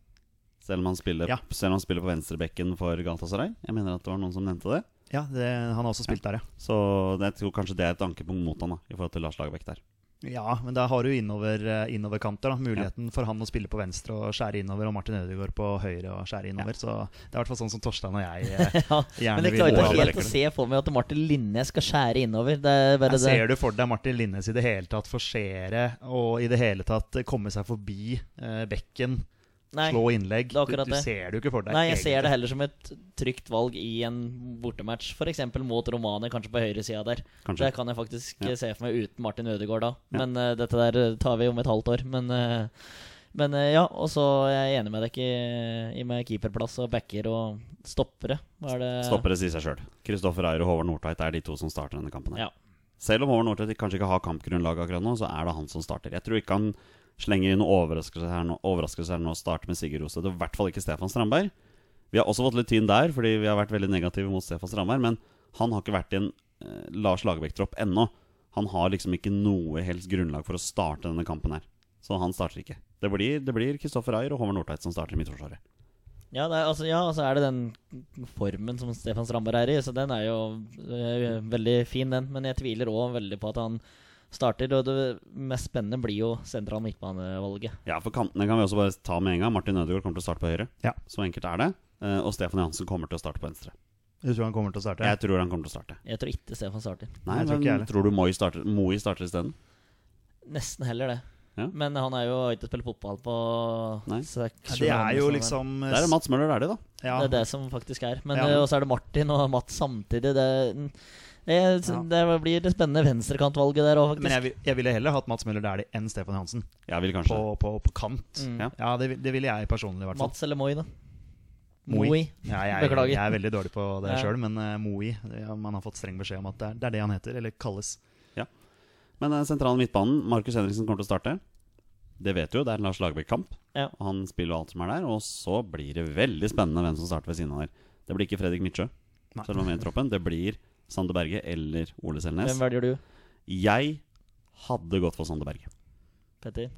Selv om han spiller, Ja. selv om han spiller på venstrebekken for Galatasaray. Jeg mener at det var noen som nevnte det. Ja, det, Han har også spilt der, ja. Så det, jeg tror kanskje det er et ankepunkt mot han da i forhold til Lars Lagerbäck der. Ja, men da har du innover, eh, innoverkanter. da Muligheten for han å spille på venstre og skjære innover, og Martin Ødegaard på høyre og skjære innover. Så det er i hvert fall sånn som Torstein og jeg eh, Ja, gjerne men vil klarer ikke helt å se for meg at Martin Linnes skal skjære innover. Det er Jeg det. ser du for deg Martin Linnes i det hele tatt forsere og i det hele tatt komme seg forbi eh, bekken, Nei, slå innlegg? du, du ser det jo ikke for deg. nei, jeg ser det heller som et trygt valg i en bortematch. F.eks. mot Romania, kanskje på høyresida der. Kanskje. Det kan jeg faktisk Ja. eh, se for meg uten Martin Ødegaard da. Ja. Men uh, dette der eh, tar vi om et halvt år. Men, uh, men uh, ja, og så er jeg enig med deg i, i med keeperplass og backer og stoppere. Er Stoppere sier seg sjøl. Kristoffer Ayer og Håvard Nordtveit er de to som starter denne kampen. her Ja. Selv om Håvard Nordtveit kanskje ikke har kampgrunnlag akkurat nå, så er det han som starter. Jeg tror ikke han slenger inn overraskelser her nå, overraskelse her nå og starter med Sigurd Roseth. Og i hvert fall ikke Stefan Strandberg. Vi har også fått litt tyn der, fordi vi har vært veldig negative mot Stefan Strandberg. Men han har ikke vært i en eh, Lars Lagerbäck-tropp ennå. Han har liksom ikke noe helst grunnlag for å starte denne kampen her. Så han starter ikke. Det blir, det blir Kristoffer Ayer og Håvard Nordtveit som starter i midtforsvaret. Ja, det er, altså, ja, altså er det den formen som Stefan Strandberg er i, så den er jo øh, veldig fin, den. Men jeg tviler òg veldig på at han starter. Og det mest spennende blir jo sentral midtbanevalget. Ja, for kantene kan vi også bare ta med en gang. Martin Ødegaard kommer til å starte på høyre. Ja. Så enkelt er det. Eh, Og Stefan Johansen kommer til å starte på venstre. Du tror han kommer til å starte? Jeg tror han kommer til å starte. Jeg tror ikke Stefan starter. Nei, Jeg tror ikke men jeg tror du Moi starter, Moi starter isteden? Nesten heller det. Ja. Men han er jo ikke spilt fotball på seks Ja, det er jo liksom Det er Mats Møller Dæhlie, da. ja, Det er det som faktisk er. Men Ja. øh, også er det Martin og Mats samtidig. Det, det, Ja. det blir det spennende venstrekantvalget der òg, faktisk. Men jeg, jeg ville heller hatt Mats Møller Dæhlie enn Stefan Johansen Jeg vil kanskje på, på, på kant. Mm. Ja. Ja, det, vil- det ville jeg personlig, i hvert fall. Mats eller Moi, da? Moi. Moi. Ja, jeg, Beklager. jeg er veldig dårlig på det Ja. sjøl, men uh, Moi ja, Man har fått streng beskjed om at det er, det er det han heter, eller kalles. Ja. Men den sentrale midtbanen, Markus Henriksen kommer til å starte. Det vet du jo, det er Lars Lagerbäck-kamp. Ja. Han spiller jo alt som er der. Og så blir det veldig spennende hvem som starter ved siden av der. Det blir ikke Fredrik Midtsjø, selv om han er med i troppen. Det blir Sander Berge eller Ole Selnes. Hvem velger du, Jeg hadde gått for Sander Berge. Petter?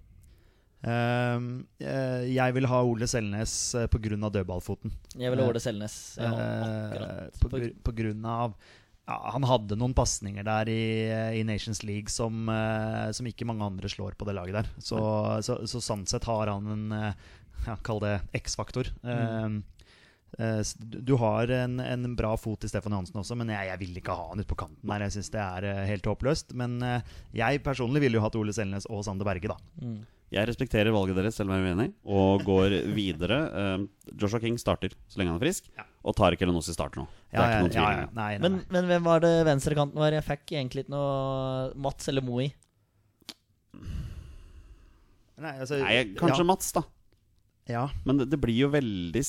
Um, uh, jeg vil ha Ole Selnes uh, pga. dødballfoten. Jeg vil ha Ole Selnes. Ja, Eh, på, gr på grunn av ja, Han hadde noen pasninger der i, i Nations League som, eh, som ikke mange andre slår på det laget der. Så, så, så sånn sett har han en eh, ja, Kall det X-faktor. Mm. Eh, du har en, en bra fot i Stefan Johansen også, men jeg, jeg vil ikke ha han ute på kanten her. Jeg syns det er eh, helt håpløst. Men eh, jeg personlig ville jo hatt Ole Selnes og Sander Berge, da. Mm. Jeg respekterer valget deres, selv om jeg er uenig, og går videre. Joshua King starter så lenge han er frisk, Ja. og Tariq Elenossi starter nå. Det er Ja, ikke noen ja, tvil. Nei, nei, Men, men hvem var det venstrekanten var? Jeg fikk egentlig ikke noe Mats eller Moi. Nei, altså, Nei, kanskje ja, Mats, da. ja, Men det, det blir jo veldig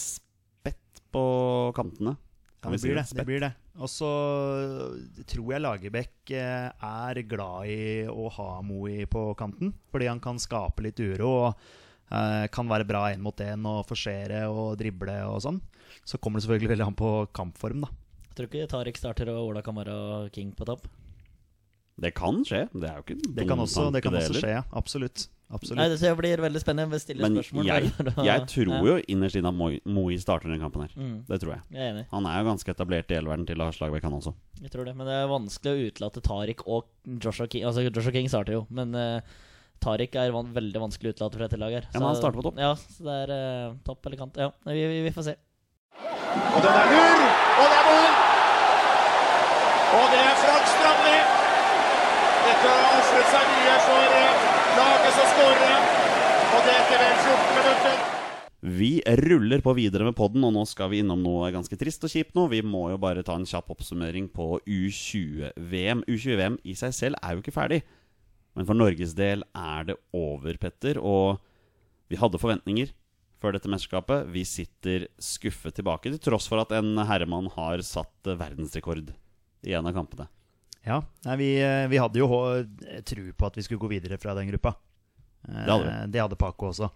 på kantene. ja, det blir det. Det, blir det. Og så tror jeg Lagerbäck eh, er glad i å ha Moe på kanten. Fordi han kan skape litt uro og eh, kan være bra én mot én og forsere og drible og sånn. Så kommer det selvfølgelig veldig an på kampform, da. Jeg tror ikke Tariq starter og Ola kan være king på topp. Det kan skje. Det er jo ikke en Det kan også, det kan også heller. skje, ja. Absolutt. Nei, Det blir veldig spennende. Vi stiller Men spørsmål. jeg, å- jeg tror Ja, jo innerst inne at Moi, Moi starter den kampen her. Mm. Det tror jeg. Jeg er enig. Han er jo ganske etablert i elveren til Lars Lagerbäck, han også. Jeg tror det, Men det er vanskelig å utelate Tariq og Joshua King. Altså Joshua King starter jo, men uh, Tariq er van veldig vanskelig å utelate fra dette laget. Ja, men han starter på topp. Ja, så det er uh, topp eller kant. Ja, vi, vi, vi får se. Og den er lur, og det er mål! Og det er Frank Strandli. Ofret seg mye for laget som skårer. Og det etter vel 14 minutter. Vi ruller på videre med podden, og nå skal vi innom noe ganske trist og kjipt nå. Vi må jo bare ta en kjapp oppsummering på U20-VM. U20-VM i seg selv er jo ikke ferdig, men for Norges del er det over, Petter. Og vi hadde forventninger før dette mesterskapet. Vi sitter skuffet tilbake, til tross for at en herremann har satt verdensrekord i en av kampene. Ja, nei, vi, eh, vi hadde jo tro på at vi skulle gå videre fra den gruppa. Eh, Det hadde vi. Det hadde Paco også.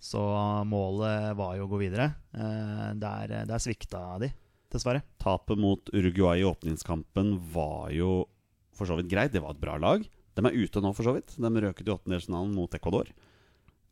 Så målet var jo å gå videre. Eh, Der, der svikta de, dessverre. Tapet mot Uruguay i åpningskampen var jo for så vidt greit. Det var et bra lag. De er ute nå, for så vidt. De røket i åttendedelsfinalen mot Ecuador.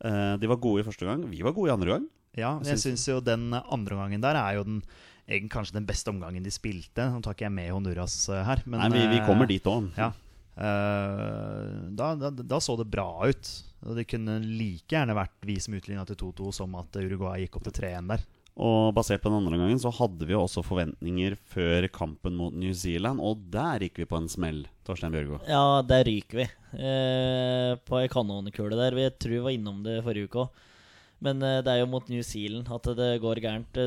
Eh, De var gode i første gang. Vi var gode i andre gang. Ja, jeg syns jo den andre gangen der er jo den egentlig kanskje den beste omgangen de spilte. Nå tar ikke jeg med Honduras eh, her, men Nei, vi, vi eh, kommer dit òg. Ja. Eh, da, da, da så det bra ut. Og det kunne like gjerne vært vi som utligna til 2-2, som at Uruguay gikk opp til 3-1 der. Og basert på den andre gangen så hadde vi jo også forventninger før kampen mot New Zealand, og der gikk vi på en smell, Torstein Bjørgo. Ja, der ryker vi. Eh, på ei kanonkule der. Vi tror vi var innom det forrige uke òg. Men eh, det er jo mot New Zealand at det går gærent.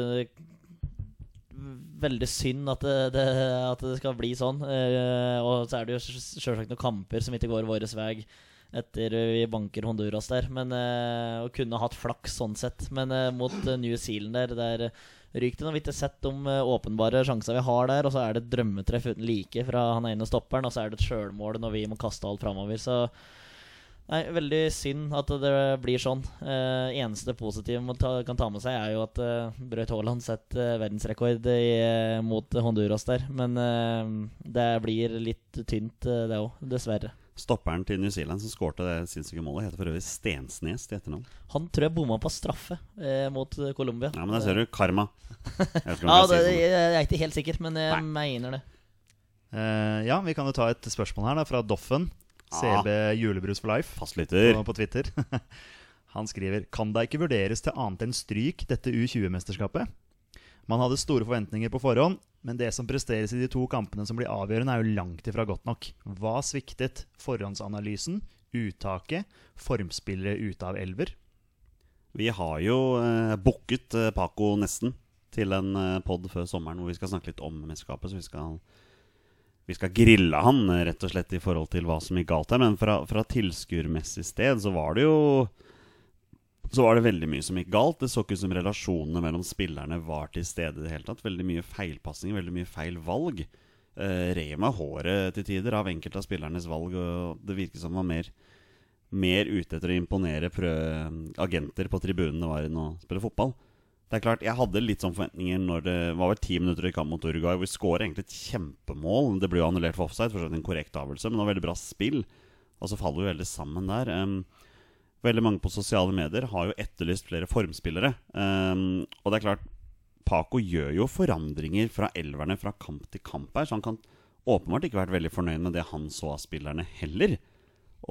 Veldig synd at det, det, at det skal bli sånn. Eh, og så er det jo sjølsagt noen kamper som ikke går vår vei etter vi banker Honduras der. Men eh, Og kunne hatt flaks sånn sett. Men eh, mot eh, New Zealand der, der ryker det. Nå har vi ikke sett de eh, åpenbare sjanser vi har der. Og så er det et drømmetreff uten like fra han ene stopperen, og så er det et sjølmål når vi må kaste alt framover. Så Nei, veldig synd at det blir sånn. Eh, eneste positive man ta, kan ta med seg, er jo at eh, Braut Haaland setter eh, verdensrekord i, eh, mot Honduras der. Men eh, det blir litt tynt, eh, det òg, dessverre. Stopperen til New Zealand som skårte det sinnssyke målet, heter for øvrig Stensnes til etternavn. Han tror jeg bomma på straffe eh, mot Colombia. Ja, men der ser du karma. Jeg Ja, det, jeg, jeg er ikke helt sikker, men jeg mener det. Eh, ja, vi kan jo ta et spørsmål her da fra Doffen. Ah. CB Julebrus for life Fastlytter. på, på Twitter. Han skriver Kan det ikke vurderes til annet enn stryk dette U20-mesterskapet? Man hadde store forventninger på forhånd, men det som presteres i de to kampene som blir avgjørende, er jo langt ifra godt nok. Hva sviktet? Forhåndsanalysen? Uttaket? Formspillere ute av elver? Vi har jo eh, booket eh, Paco nesten til en eh, pod før sommeren hvor vi skal snakke litt om mesterskapet. Så vi skal, vi skal grille han rett og slett i forhold til hva som gikk galt her. Men fra, fra tilskuermessig sted så var det jo så var det veldig mye som gikk galt. Det så ikke ut som relasjonene mellom spillerne var til stede i det hele tatt. Veldig mye feilpasninger, veldig mye feil valg. Eh, rev meg håret til tider av enkelte av spillernes valg, og det virket som han var mer mer ute etter å imponere agenter på tribunene var enn å spille fotball. Det er klart, Jeg hadde litt sånn forventninger når det var vel ti minutter i kamp mot Uruguay, hvor vi skårer egentlig et kjempemål. Det ble jo annullert for offside, for en korrekt avgjørelse, men det var veldig bra spill. Og så faller vi veldig sammen der. Um, veldig mange på sosiale medier har jo etterlyst flere formspillere. Um, og det er klart, Paco gjør jo forandringer fra elverne fra kamp til kamp her, så han kan åpenbart ikke vært veldig fornøyd med det han så av spillerne heller.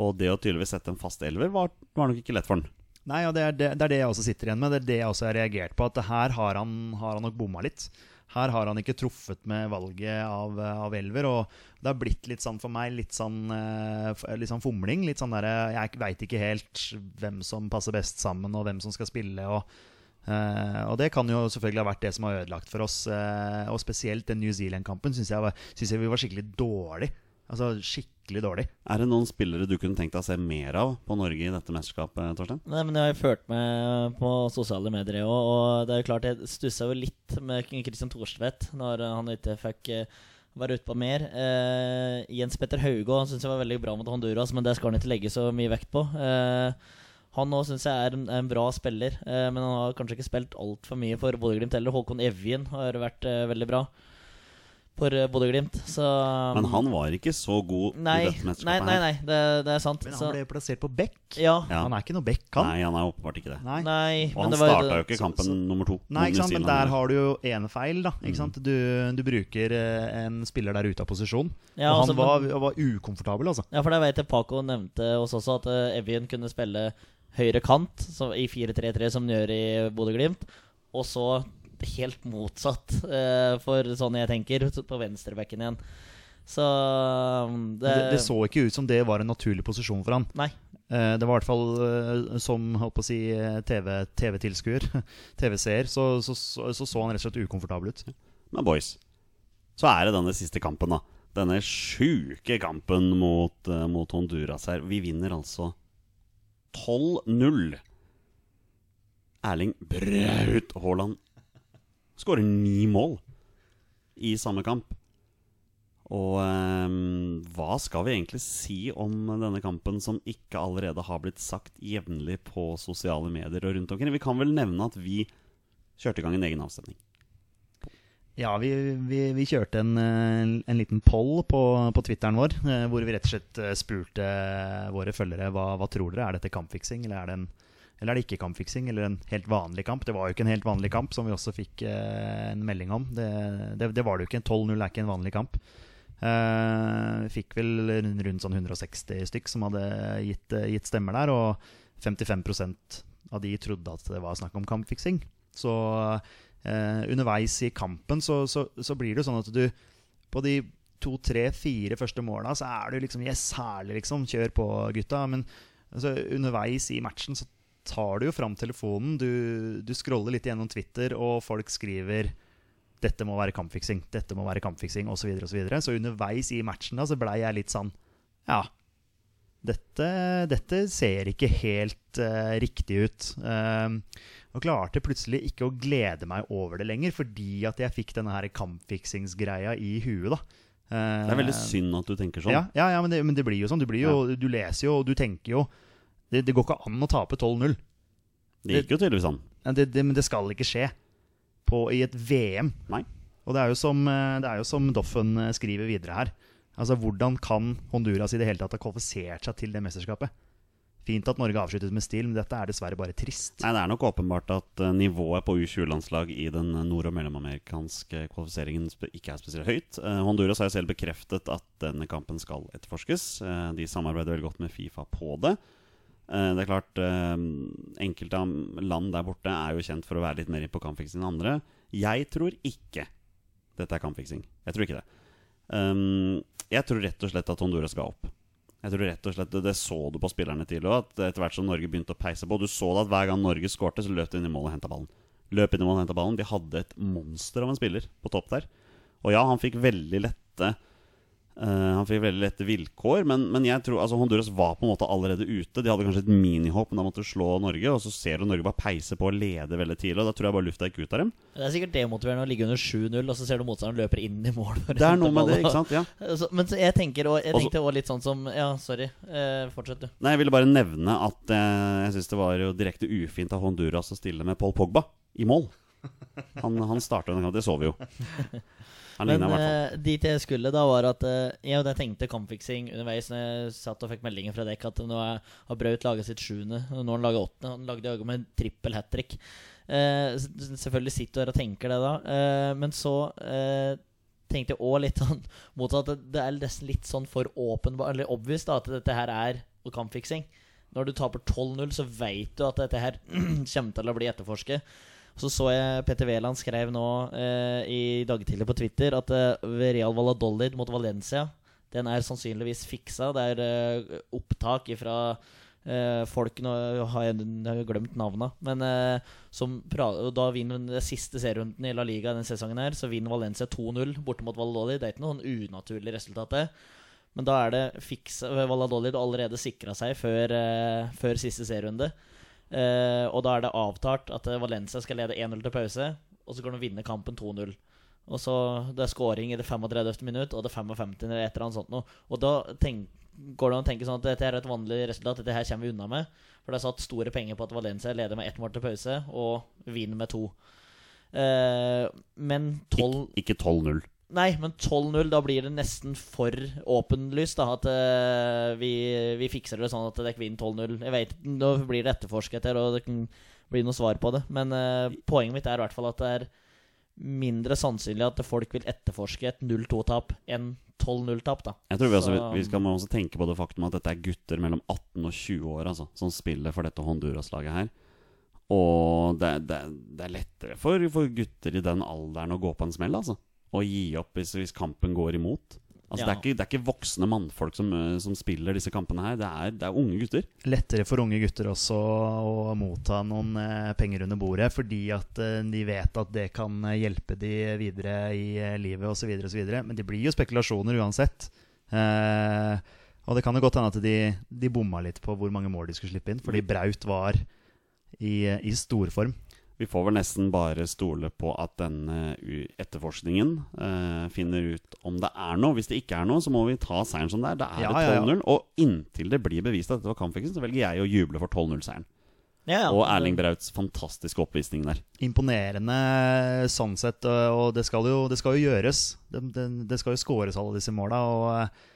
Og det å tydeligvis sette en fast elver var, var nok ikke lett for han. Nei, og det er det, det er det jeg også sitter igjen med. Det er det jeg også har reagert på. At her har han, har han nok bomma litt. Her har han ikke truffet med valget av, av elver. Og det har blitt litt sånn for meg litt sånn, eh, litt sånn fomling. Litt sånn derre Jeg veit ikke helt hvem som passer best sammen, og hvem som skal spille. Og, Uh, og det kan jo selvfølgelig ha vært det som har ødelagt for oss. Uh, og spesielt den New Zealand-kampen syns jeg, jeg vi var skikkelig dårlig. Altså skikkelig dårlig. Er det noen spillere du kunne tenkt deg å se mer av på Norge i dette mesterskapet, Torstein? Nei, men Jeg har jo ført med på sosiale medier òg, og det er jo klart jeg stussa jo litt med Christian Thorstvedt når han ikke fikk eh, være ute på mer. Eh, Jens Petter Haugå syns jeg var veldig bra mot Honduras, men det skal han ikke legge så mye vekt på. Eh, han òg syns jeg er en, en, bra spiller, eh, men han har kanskje ikke spilt altfor mye for Bodø-Glimt heller. Håkon Evjen har vært eh, veldig bra for eh, Bodø-Glimt. Men han var ikke så god nei, i dette mesterskapet nei, nei, nei, det, det er sant. Men han ble plassert på bekk. Ja. Ja. Han er ikke noe bekk, han. Nei, han er åpenbart ikke det. Nei. Nei, Og men han starta jo ikke kampen så- nummer to. Nei, ikke sant? Men der har du jo én feil. da ikke sant? Du, du bruker eh, en spiller der ute av posisjon. Ja, og altså, han var, var ukomfortabel, altså. Ja, for det vet jeg Paco nevnte oss også, at uh, Evjen kunne spille høyre kant så, i 4-3-3, som han gjør i Bodø-Glimt. Og så helt motsatt, uh, for sånn jeg tenker, på venstrebacken igjen. Så um, det, Det, det så ikke ut som det var en naturlig posisjon for han. Nei. Eh, Det var i hvert fall eh, som håper på å si eh, TV TV-tilskuer, TV-seer, så så, så så så han rett og slett ukomfortabel ut. Men boys, så er det denne siste kampen, da. Denne sjuke kampen mot, mot Honduras her. Vi vinner altså 12-0. Erling Braut Haaland skårer ni mål i samme kamp. Og ehm, hva skal vi egentlig si om denne kampen som ikke allerede har blitt sagt jevnlig på sosiale medier og rundt omkring? Vi kan vel nevne at vi kjørte i gang en egen avstemning. Ja, vi, vi, vi kjørte en, en liten poll på, på Twitteren vår, eh, hvor vi rett og slett eh, spurte våre følgere hva, hva tror dere, er dette kampfiksing, eller er det en eller er det ikke kampfiksing, eller en helt vanlig kamp? Det var jo ikke en helt vanlig kamp, som vi også fikk eh, en melding om. Det, det, det var det jo ikke. 12-0 er ikke en vanlig kamp. Eh, fikk vel rundt sånn 160 stykk som hadde gitt, eh, gitt stemmer der, og 55% av de trodde at det var snakk om kampfiksing. Så eh, underveis i kampen så, så, så blir det jo sånn at du på de to, tre, fire første måla så er du liksom Yes, herlig, liksom. Kjør på, gutta. Men altså, underveis i matchen så tar du jo fram telefonen, du, du scroller litt gjennom Twitter, og folk skriver 'Dette må være kampfiksing', 'Dette må være kampfiksing', osv. Så, videre, og så, så underveis i matchen da, så blei jeg litt sånn Ja, dette, dette ser ikke helt uh, riktig ut. Uh, og klarte plutselig ikke å glede meg over det lenger, fordi at jeg fikk denne her kampfiksingsgreia i huet. da Det er veldig synd at du tenker sånn. ja, ja, ja men, det, men det blir jo sånn. Du, blir jo, du leser jo, og du tenker jo Det, det går ikke an å tape 12-0. Det gikk jo tydeligvis an. Det, det, men det skal ikke skje på, i et VM. Nei. Og det er jo som, eh, det er jo som Doffen eh, skriver videre her. Altså, Hvordan kan Honduras i det hele tatt ha kvalifisert seg til det mesterskapet? Fint at Norge avsluttet med stil, men dette er dessverre bare trist. Nei, Det er nok åpenbart at eh, nivået på U20-landslag i den nord- og mellomamerikanske kvalifiseringen ikke er spesielt høyt. Honduras har jo selv bekreftet at denne kampen skal etterforskes. De samarbeider veldig godt med Fifa på det. Eh, det er klart, eh, Enkelte land der borte er jo kjent for å være litt mer på kampfiksing enn andre. Jeg tror ikke dette er kampfiksing. Jeg tror ikke det. Um, jeg tror rett og slett at Honduras ga opp. Jeg tror rett og slett Det, så du på spillerne til òg. Etter hvert som Norge begynte å peise på Du så det at hver gang Norge skårte, så løp de inn i mål og henta ballen. Løp inn i mål og hentet ballen De hadde et monster av en spiller på topp der. Og ja, han fikk veldig lette eh, Han fikk veldig lette vilkår, men, men jeg tror altså Honduras var på en måte allerede ute. De hadde kanskje et minihåp, men da måtte slå Norge. Og så ser du Norge bare peise på og lede veldig tidlig, og da tror jeg bare lufta gikk ut av dem. Det er sikkert demotiverende å ligge under 7-0, og så ser du motstanderen løper inn i mål. Det er noe med det, ikke sant? Ja. Så, men så jeg tenker og, jeg tenkte også litt sånn som Ja, sorry. Eh, fortsett, du. Nei, Jeg ville bare nevne at eh, jeg syns det var jo direkte ufint av Honduras å stille med Paul Pogba i mål. Han, han starta denne kampen, det så vi jo. Han Men eh, dit jeg skulle, da var at uh, jeg, jeg tenkte kampfiksing underveis når jeg satt og fikk meldinger fra dekk at nå har Braut laga sitt sjuende, og nå har han laga åttende. Han lagde jaggu med en trippel hat trick. Uh, selvfølgelig sitter du her og tenker det da, Uh, men så uh, tenkte jeg òg litt sånn motsatt. at Det er nesten litt sånn for åpenbart, eller obvious, da, at dette her er kampfiksing. Når du taper 12-0, så veit du at dette her kommer til å bli etterforsket. Så så jeg Petter Wæland skrev nå eh, i dag tidlig på Twitter at eh, ved Real Valladolid mot Valencia Den er sannsynligvis fiksa. Det er eh, opptak ifra eh, folk Nå har jeg, jeg har glemt navnet. Men eh, som da vinner den siste serierunden i La Liga denne sesongen her, så vinner Valencia 2-0 borte mot Valladolid. Det er ikke noe unaturlig resultat, det. Men da er det fiksa Valladolid allerede sikra seg før, eh, før siste serierunde. Eh, og da er det avtalt at eh, Valencia skal lede 1-0 til pause, og så kan de vinne kampen 2-0. Og så Det er scoring i det 35. minutt og det 55. eller et eller annet sånt noe. Og da tenk, går det an å tenke sånn at dette er et vanlig resultat, dette her kommer vi unna med. For det er satt store penger på at Valencia leder med ett mål til pause og vinner med to. Uh, men 12 Ik ikke 12-0. Nei, men 12-0, da blir det nesten for åpenlyst da, at uh, vi, vi fikser det sånn at dere vinner 12-0. Jeg vet, Nå blir det etterforsket her, og det kan bli noe svar på det. Men uh, poenget mitt er i hvert fall at det er mindre sannsynlig at folk vil etterforske et 0-2-tap enn 12-0-tap. da. Jeg tror vi, også, Så- vi skal også tenke på det faktum at dette er gutter mellom 18 og 20 år altså, som spiller for dette Honduras-laget her. Og det, det, det er lettere for, for gutter i den alderen å gå på en smell, altså. Og gi opp hvis, hvis kampen går imot. Altså, det, er ikke, det er ikke voksne mannfolk som, eh, som spiller disse kampene her. Det er, det er unge gutter. lettere for unge gutter også å motta noen eh, penger under bordet, fordi at eh, de vet at det kan eh, hjelpe de videre i eh, livet osv. Men det blir jo spekulasjoner uansett. Eh, og det kan jo godt hende at de, de bomma litt på hvor mange mål de skulle slippe inn, fordi Braut var i, eh, i storform. Vi får vel nesten bare stole på at denne etterforskningen eh, finner ut om det er noe. Hvis det ikke er noe, så må vi ta seieren som det er. Da er Ja, det ja, ja. 12-0. Og inntil det blir bevist at dette var kampfiksen, så velger jeg å juble for 12-0-seieren. Ja, ja. Og Erling Brauts fantastiske oppvisning der. Imponerende sånn sett, eh, og det skal jo, det skal jo gjøres. Det, det, det skal jo skåres alle disse måla. Og eh,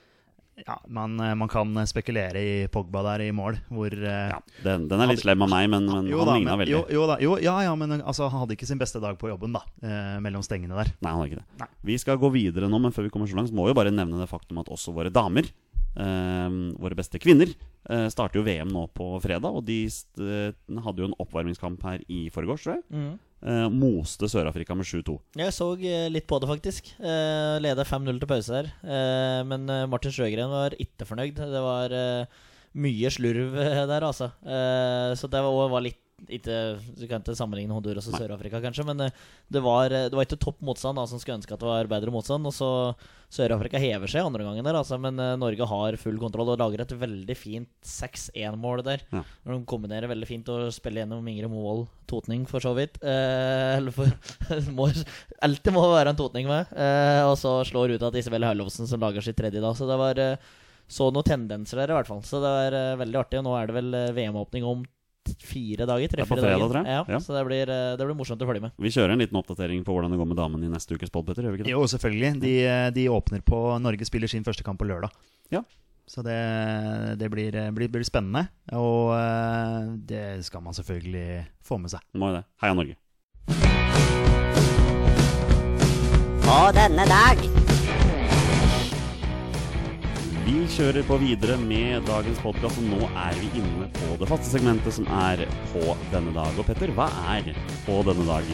ja, man, eh, man kan spekulere i Pogba der i mål, hvor eh, Ja, den, den er litt slem av meg, men, men han da, ligna veldig. Jo, jo da, jo, ja, ja, men altså, han hadde ikke sin beste dag på jobben, da. Eh, mellom stengene der. Nei, han hadde ikke det. Nei. Vi skal gå videre nå, men før vi kommer så langt, så må vi jo bare nevne det faktum at også våre damer, eh, våre beste kvinner, eh, starter jo VM nå på fredag. Og de eh, hadde jo en oppvarmingskamp her i forgårs, tror jeg. Mm. Uh, moste Sør-Afrika med 7-2. Jeg så litt på det, faktisk. Uh, Leda 5-0 til pause der. Men Martin Sjøgren var ikke fornøyd. Det var mye slurv der, altså. Så det var, var litt ikke, Du kan ikke sammenligne Honduras og Sør-Afrika, kanskje, men eh, det var, eh, det var ikke topp motstand da, som skulle ønske at det var bedre motstand. Og så Sør-Afrika hever seg andre gangen der, altså, men eh, Norge har full kontroll og lager et veldig fint 6-1-mål der. Ja. Når de kombinerer veldig fint og spiller gjennom Ingrid Movold Totning, for så vidt. Eh, eller for må, Alltid må være en Totning med. Eh, og så slår ut at Isabel Herlovsen som lager sitt tredje da. Så det var så noen tendenser der, i hvert fall. Så det eh, veldig artig. Og nå er det vel VM-åpning om fire dager? Det er på fredag, dager. tror jeg. Ja, Ja. Så det blir, eh, det blir morsomt å følge med. Vi kjører en liten oppdatering på hvordan det går med damene i neste ukes pod, Petter. Gjør vi ikke det? Jo, selvfølgelig. De, eh, de åpner på Norge spiller sin første kamp på lørdag. Ja. Så det, det blir, eh, blir, blir spennende. Og det skal man selvfølgelig få med seg. Må jo det. Heia Norge. På denne dag Vi kjører på videre med dagens podkast, og nå er vi inne på det faste segmentet som er På denne dag. Og Petter, hva er På denne dag?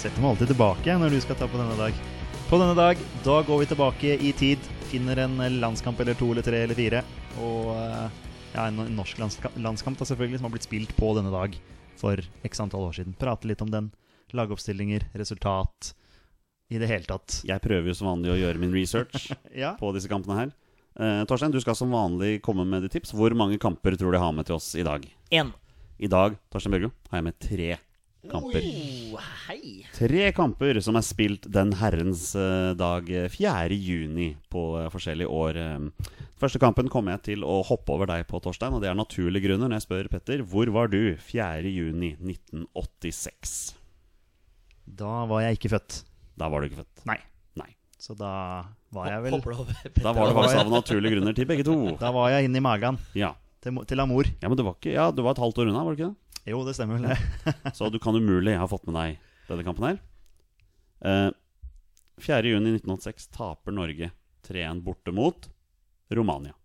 Setter meg alltid tilbake når du skal ta på denne dag. På denne dag, da går vi tilbake i tid. Finner en landskamp eller to eller tre eller fire. Og eh, ja, en norsk landskamp, da selvfølgelig, som har blitt spilt på denne dag for x antall år siden. Prate litt om den. Lagoppstillinger, resultat. I det hele tatt. Jeg prøver jo som vanlig å gjøre min research Ja. på disse kampene her. Eh, Torstein, du skal som vanlig komme med ditt tips. Hvor mange kamper tror du jeg har med til oss i dag? En. I dag Torstein Børgo, har jeg med tre kamper. Oh, hei. Tre kamper som er spilt den herrens eh, dag eh, 4. juni på eh, forskjellige år. eh. Første kampen kommer jeg til å hoppe over deg på, Torstein, og det er naturlige grunner når jeg spør Petter hvor var du 4. juni 1986? Da var jeg ikke født. Da var du ikke født. Nei. Nei. Så da var jeg vel Da var det faktisk av naturlige grunner til begge to. Da var jeg inne i magen Ja, til, til Amor. ja men du var ikke Ja, du var et halvt år unna, var du ikke det? Jo, det stemmer vel det. Så du kan umulig ha fått med deg denne kampen her. Uh, 4. juni 1986 taper Norge 3-1 borte mot Romania.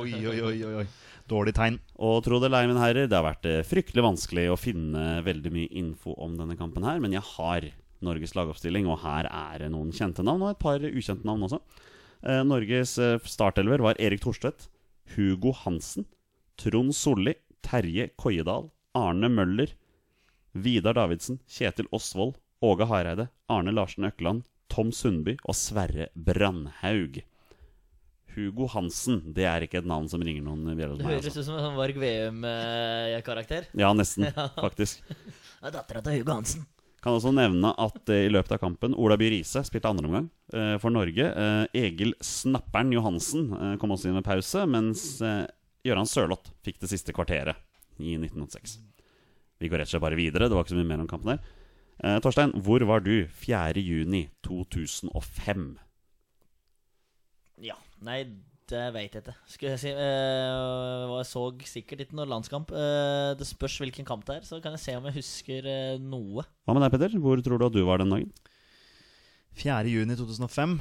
oi, oi, oi, oi, oi. Dårlig tegn. Og tro det eller ei, mine herrer, det har vært eh, fryktelig vanskelig å finne veldig mye info om denne kampen her, men jeg har Norges lagoppstilling, og her er det noen kjente navn, og et par ukjente navn også. Eh, Norges eh, startelver var Erik Thorstvedt, Hugo Hansen, Trond Solli, Terje Koiedal, Arne Møller, Vidar Davidsen, Kjetil Osvold, Åge Hareide, Arne Larsen Økland, Tom Sundby og Sverre Brandhaug. Hugo Hansen, det er ikke et navn som ringer noen bjeller hos Det meg. høres Altså. ut som en sånn Varg Veum-karakter. Ja, nesten, faktisk. Det er dattera til Hugo Hansen. Kan også nevne at eh, i løpet av kampen Ola By Riise spilte andre omgang eh, for Norge. Eh, Egil Snapperen Johansen eh, kom også inn med pause, mens Gøran Sørloth fikk det siste kvarteret i 1986. Vi går rett og slett bare videre. Det var ikke så mye mer om kampen der. Eh, Torstein, hvor var du 4.6.2005? Ja, nei, det veit jeg ikke. Skulle jeg si eh, Jeg så sikkert ikke noen landskamp. Eh, det spørs hvilken kamp det er, så kan jeg se om jeg husker eh, noe. Hva med deg, Petter? Hvor tror du at du var den dagen? 4.6.2005.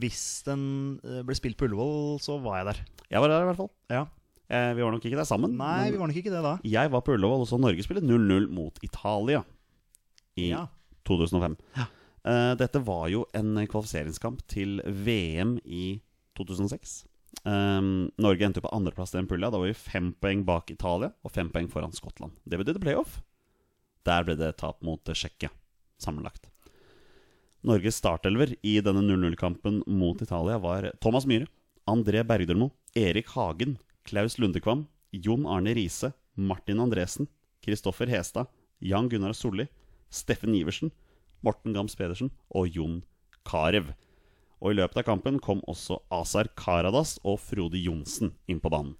Hvis den ble spilt på Ullevål, så var jeg der. Jeg var der i hvert fall. Ja. Eh, vi var nok ikke der sammen. Nei, vi var nok ikke det da. Jeg var på Ullevål og så Norge spille 0-0 mot Italia i Ja. 2005. Ja. Eh, dette var jo en kvalifiseringskamp til VM i 2006. Um, Norge endte på andreplass i den pulja. Da var vi fem poeng bak Italia og fem poeng foran Skottland. Det betydde playoff. Der ble det tap mot Tsjekkia, sammenlagt. Norges startelver i denne 0-0-kampen mot Italia var Thomas Myhre, André Bergdølmo, Erik Hagen, Klaus Lundekvam, Jon Arne Riise, Martin Andresen, Kristoffer Hestad, Jan Gunnar Solli, Steffen Iversen, Morten Gams Pedersen og Jon Carew. Og i løpet av kampen kom også Azar Karadas og Frode Johnsen inn på banen.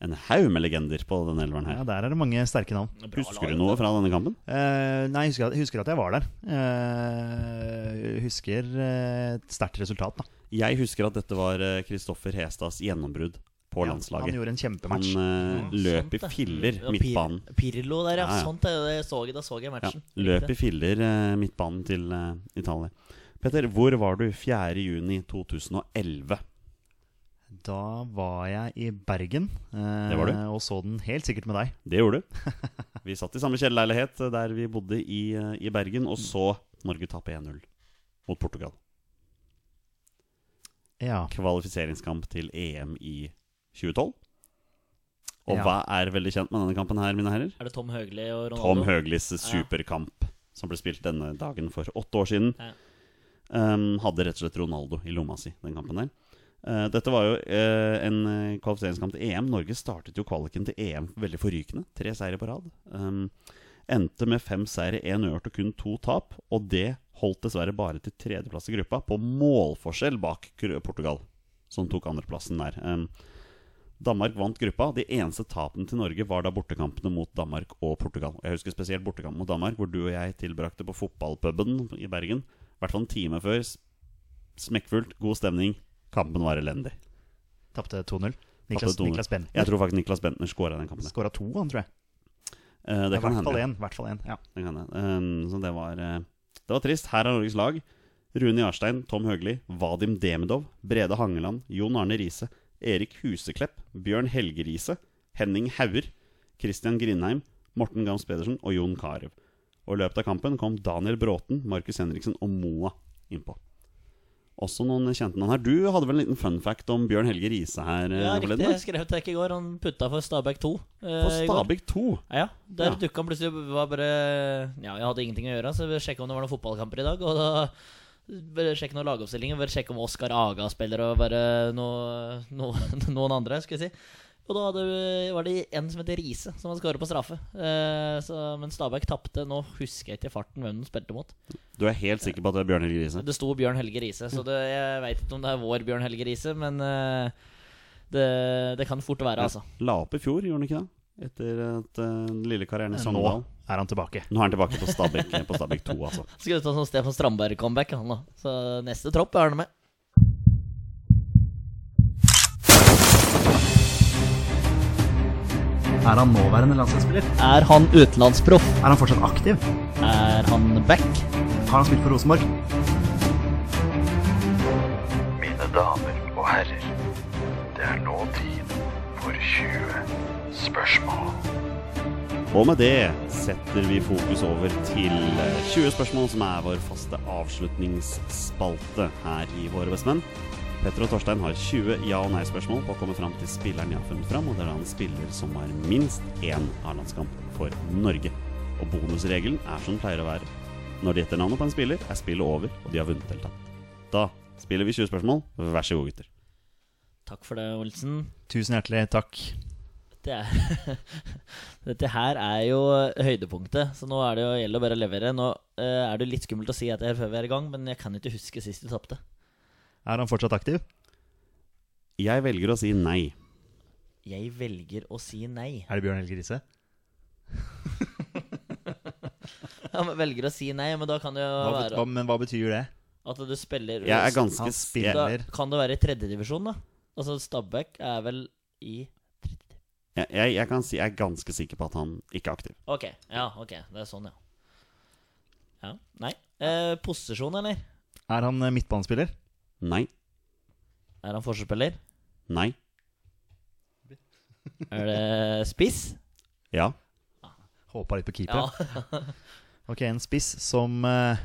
En haug med legender på den elveren ja, her. der er det mange sterke navn. Husker du noe fra denne kampen? Uh, nei, jeg husker, husker at jeg var der. Uh, husker eh, et sterkt resultat, da. Jeg husker at dette var Kristoffer Hestads gjennombrudd på Ja, landslaget. Han gjorde en Han kjempematch. eh, løp i filler Ja, midtbanen. Pirlo der, ja. Ja, ja. Sånt er det da så jeg Ja, matchen. løp i filler midtbanen til Italia. Petter, hvor var du 4.6.2011? Da var jeg i Bergen eh, Det var du. og så den helt sikkert med deg. Det gjorde du. Vi satt i samme kjellerleilighet der vi bodde i, eh, i Bergen, og så Norge tape 1-0 mot Portugal. Ja. Kvalifiseringskamp til EM i 2012. Og Ja. hva er veldig kjent med denne kampen her, mine herrer? Er det Tom Høgli og Ronaldo? Tom Høglis superkamp, som ble spilt denne dagen for åtte år siden. Ja. Um, hadde rett og slett Ronaldo i lomma si, den kampen der. Uh, dette var jo uh, en eh, kvalifiseringskamp til EM. Norge startet jo kvaliken til EM veldig forrykende. Tre seire på rad. Um, endte med fem seire, én ørt og kun to tap. Og det holdt dessverre bare til tredjeplass i gruppa, på målforskjell bak Portugal, som tok andreplassen der. Um, Danmark vant gruppa. De eneste tapene til Norge var da bortekampene mot Danmark og Portugal. Jeg husker spesielt bortekampen mot Danmark, hvor du og jeg tilbrakte på fotballpuben i Bergen. I hvert fall en time før. Smekkfullt, god stemning. Kampen var elendig. Tapte 2-0. Niklas, Niklas Bentner Jeg tror faktisk Niklas Bentner skåra den kampen. skåra to, han tror jeg. Eh, det kan hende. I hvert fall én, Ja. Det kan hende. Um, så det var, eh, det var trist. Her er Norges lag. Rune Jarstein, Tom Høgli, Vadim Demidov, Brede Hangeland, Jon Arne Riise, Erik Huseklepp, Bjørn Helge Riise, Henning Hauger, Christian Grindheim, Morten Gams Pedersen og Jon Carew. Og i løpet av kampen kom Daniel Bråten, Markus Henriksen og Moa innpå. Også noen kjente navn her. Du hadde vel en liten fun fact om Bjørn Helge Riise her? eh, Ja, riktig. Jeg skrev det ikke i går. Han putta for Stabæk 2. eh, For. Stabæk 2. Ja, der Ja. dukka han plutselig var bare Ja, jeg hadde ingenting å gjøre, så jeg sjekka om det var noen fotballkamper i dag. Og da bare sjekke noen lagoppstillinger. Bare sjekke om Oskar Aga spiller, og bare noe, noe, noen andre, skulle jeg si. Og da hadde, var det en som heter Riise, som hadde skåret på straffe. Eh, så, men Stabæk tapte. Nå husker jeg ikke i farten hvem de spilte mot. Du er helt sikker på at det er Bjørn Helge Riise? Det sto Bjørn Helge Riise, så det, jeg veit ikke om det er vår Bjørn Helge Riise, men eh, det, det kan fort være, altså. La opp i fjor, gjorde han ikke det? Etter at uh, den lille karrieren i Nå er han tilbake. Nå er han tilbake på Stabæk, på Stabæk 2, altså. Skal ut ta sånn Stefan Strandberg-comeback, han da. Så neste tropp er han med. Er han nåværende landslagsspiller? Er han utenlandsproff? Er han fortsatt aktiv? Er han back? Har han spilt for Rosenborg? Mine damer og herrer, det er nå tid for 20 spørsmål. Og med det setter vi fokus over til eh, 20 spørsmål, som er vår faste avslutningsspalte her i Våre bestemenn. Petter og Torstein har 20 ja- og nei-spørsmål på å komme fram til spilleren de har funnet fram, og det er da en spiller som har minst én A-landskamp for Norge. Og bonusregelen er som den pleier å være. Når de gjetter navnet på en spiller, er spillet over, og de har vunnet eller tapt. Da spiller vi 20 spørsmål. Vær så god, gutter. Takk for det, Olsen. Tusen hjertelig takk. Det er, dette her er jo høydepunktet, så nå er det jo gjelder bare å levere. Nå eh, er det litt skummelt å si dette her før vi er i gang, men jeg kan ikke huske sist du tapte. Er han fortsatt aktiv? Jeg velger å si nei. Jeg velger å si nei. Er det Bjørn Helge Riise? Men velger å si nei, men da kan det jo Hva, bet- være hva, men hva betyr det? at du spiller Jeg er ganske Han spiller- Da kan det være i tredjedivisjon, da. Altså Stabæk er vel i jeg, jeg, jeg kan si jeg er ganske sikker på at han ikke er aktiv. Ok, ja, ok. Det er sånn, ja. Ja, Nei. Eh, posisjon, eller? Er han eh, midtbanespiller? Nei. Er han forsvarsspiller? Nei. Er det spiss? Ja. Håpa litt på keeper. Ja. Ok, en spiss som eh,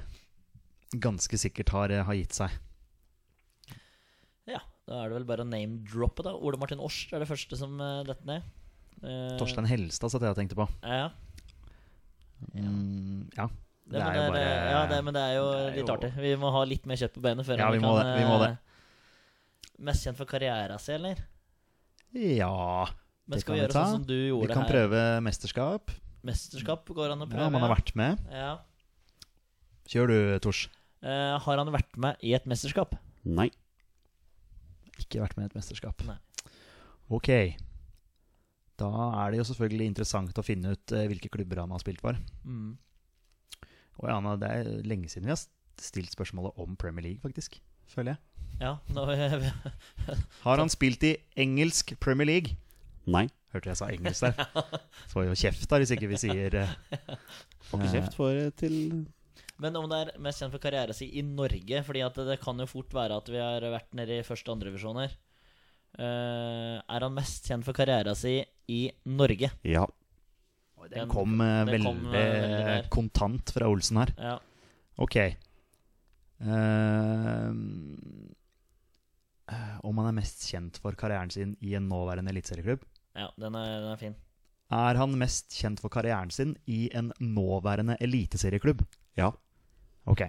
ganske sikkert har, eh, har gitt seg. ja. Da er det vel bare å name-droppe, da. Ole Martin Års er det første som uh, detter ned. Uh, Torstein Helstad satt jeg og tenkte på. Ja. Mm, ja. Det, men det er, eh, ja, det, men det er jo det er litt jo- artig. Vi må ha litt mer kjøtt på beinet før Ja, vi må det, vi må det. eh, Mest kjent for karriera si, eller? Ja Men Det skal kan vi gjøre ta. sånn som du gjorde Vi kan her? prøve mesterskap. Mesterskap går an å prøve. Ja, man har vært med. Ja. Kjør du, Tors. Uh, har han vært med i et mesterskap? Nei. Ikke vært med i et mesterskap. Nei. Ok. Da er det jo selvfølgelig interessant å finne ut eh, hvilke klubber han har spilt for. Mm. Og Anna, det er lenge siden vi har stilt spørsmålet om Premier League, faktisk. Føler jeg. Ja, nå, Har han spilt i engelsk Premier League? Nei. Hørte jeg sa engelsk der. Får jo kjeft da hvis ikke vi sier uh, Får ikke kjeft for til Men om det er mest kjent for karriere sin i Norge Fordi at det kan jo fort være at vi har vært nede i første og andre divisjoner. Eh, er han mest kjent for karriera sin i Norge? Ja. Den kom eh, den veldig, kom, uh, veldig kontant fra Olsen her. Ja. Ok. Eh, om han er mest kjent for karrieren sin i en nåværende eliteserieklubb? ja den, er, den er fin. Er han mest kjent for karrieren sin i en nåværende eliteserieklubb? Ja. Ok.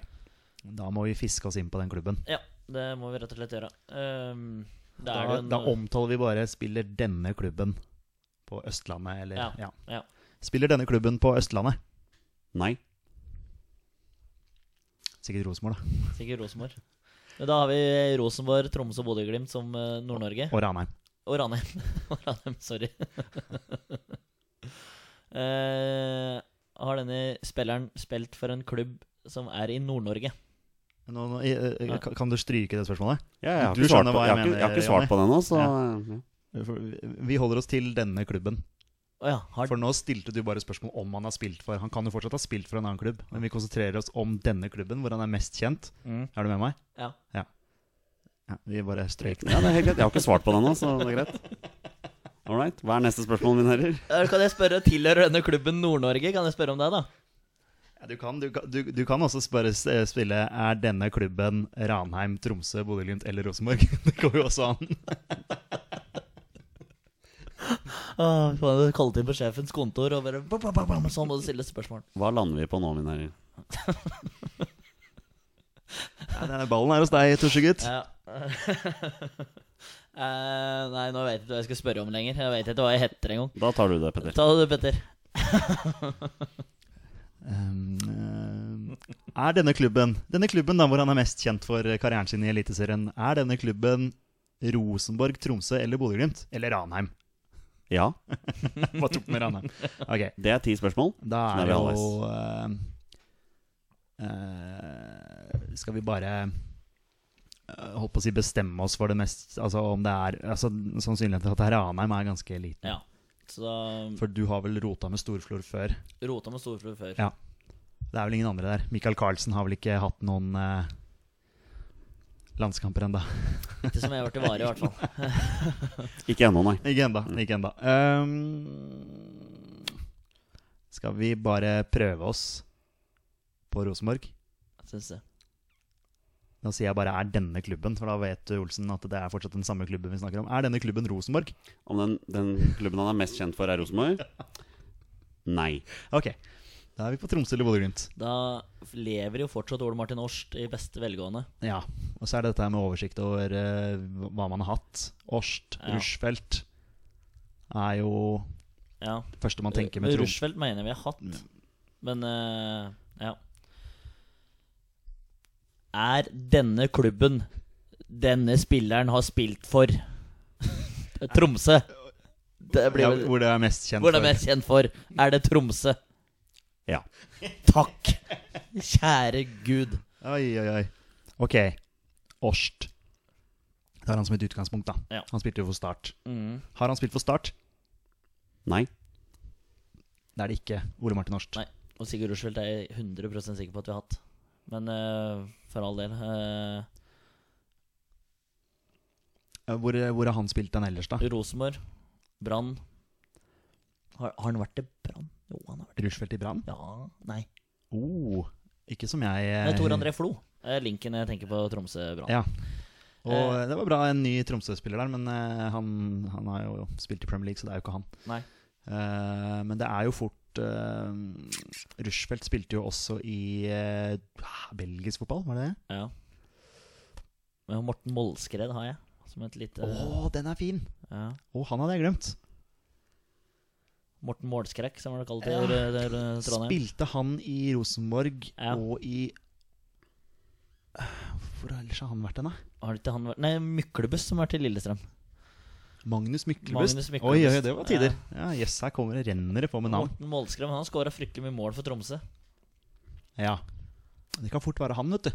Da må vi fiske oss inn på den klubben. Ja, det må vi rett og slett gjøre. Um, det Da, er en, da omtaler vi bare 'spiller denne klubben på Østlandet', eller Ja, ja. ja. Spiller denne klubben på Østlandet? Nei. Sikkert Rosenborg, da. Sikkert Rosenborg. Men Da har vi Rosenborg, Tromsø og Bodø-Glimt som eh, Nord-Norge. Og Ranheim. Og Ranheim. Og Ranheim, sorry. uh, har denne spilleren spilt for en klubb som er i Nord-Norge? Nå, nå, eh, kan- du stryke det spørsmålet? Ja, jeg har ikke svart på, jeg, jeg jeg har ikke, jeg har ikke svart på det så Ja. ja. Vi holder oss til denne klubben. Å ja. Har, For nå stilte du bare spørsmål om han har spilt for. Han kan jo fortsatt ha spilt for en annen klubb, men vi konsentrerer oss om denne klubben, hvor han er mest kjent. Mm. Er du med meg? ja. Ja, vi bare strøk ja, det er helt greit. Jeg har ikke svart på det ennå, så det er greit. All right. Hva er neste spørsmål, mine herrer? Kan jeg spørre, Tilhører denne klubben Nord-Norge? Kan jeg spørre om det, da? Ja, du, kan, du, du, du kan også spørre eh, spille Er denne klubben Ranheim, Tromsø, Bodø-Glimt eller Rosenborg. Det går jo også an. Ah, Kalte inn på sjefens kontor og bare bam, bam, bam, Sånn må du stille spørsmål. Hva lander vi på nå, mine herrer? Ja, ballen er hos deg, tusjegutt. Ja. Eh, nei, nå vet jeg ikke hva jeg skal spørre om lenger. Jeg vet ikke hva jeg heter engang. Da tar du det, Petter. Ta det, Petter. Um, eh, er denne klubben Denne klubben da hvor han er mest kjent for karrieren sin i Eliteserien, er denne klubben Rosenborg, Tromsø eller Bodø-Glimt? Eller Ranheim? Ja. Hva tok med Ranheim? Okay. Det er ti spørsmål. da er er det jo uh, uh, Skal vi bare uh, holdt på å si bestemme oss for det mest Altså om det er altså, Sannsynligheten for at det er Ranheim er ganske liten. Ja. Så da For du har vel rota med Storflor før? rota med Storflor før. Ja. Det er vel ingen andre der. Michael Carlsen har vel ikke hatt noen eh, landskamper enda Ikke som jeg har vært i vare, i hvert fall. Ikke ennå, nei. Ikke enda, Ikke enda. Um, skal vi bare prøve oss på Rosenborg? Syns det. Da sier jeg bare 'er denne klubben', for da vet Olsen at det er fortsatt den samme klubben vi snakker om. Er denne klubben Rosenborg? Om den, den klubben han er mest kjent for, er Rosenborg? Nei. Ok. Da er vi på Tromsø eller Bodø-Glimt. Da lever jo fortsatt Ole Martin Årst i beste velgående. Ja. Og så er det dette med oversikt over eh, hva man har hatt. Årst, Ja. Rushfeldt er jo Ja. første man tenker med Tromsø. Rushfeldt mener vi har hatt, men eh, ja. Er denne klubben denne spilleren har spilt for Tromsø? Det blir Ja, hvor det er mest kjent Hvor det er mest kjent for. Er det Tromsø? Ja. Takk! Kjære gud. Oi, oi, oi. Ok. Årst. Det har han som et utgangspunkt, da. Ja. Han spilte jo for Start. Mm. Har han spilt for Start? Nei. Det er det ikke. Ole Martin Årst. Nei. Og Sigurd Rushfeldt er jeg 100 sikker på at vi har hatt. Men uh, for all del eh, Eh, Hvor, hvor har han spilt den ellers, da? Rosenborg, Brann har, har han vært i Brann? Jo, han har vært Rushfeldt i Brann? Ja, nei. Oh, ikke som jeg eh, Nei, Tor André Flo er linken jeg tenker på Tromsø-Brann. Ja. Og Eh. det var bra, en ny Tromsø-spiller der, men eh, han, han har jo spilt i Premier League, så det er jo ikke han. Nei. Eh, men det er jo fort uh, Rushfeldt spilte jo også i eh, belgisk fotball, var det det? Ja. Men Morten Mollskred har jeg, som et lite Å, den er fin! ja. Å, han hadde jeg glemt. Morten Målskrekk, som han det kalt i Ja. ja. Trondheim. Spilte han i Rosenborg Ja. og i Hvor ellers har han vært hen, da? Har ikke han vært Nei, Myklebust, som har vært i Lillestrøm. Magnus Myklebust. Magnus Oi, Myklebust. oi, det var tider. Ja, Jøss, her kommer det renner det på med navn. Morten Målskred han skåra fryktelig mye mål for Tromsø. Ja. Det kan fort være han, vet du.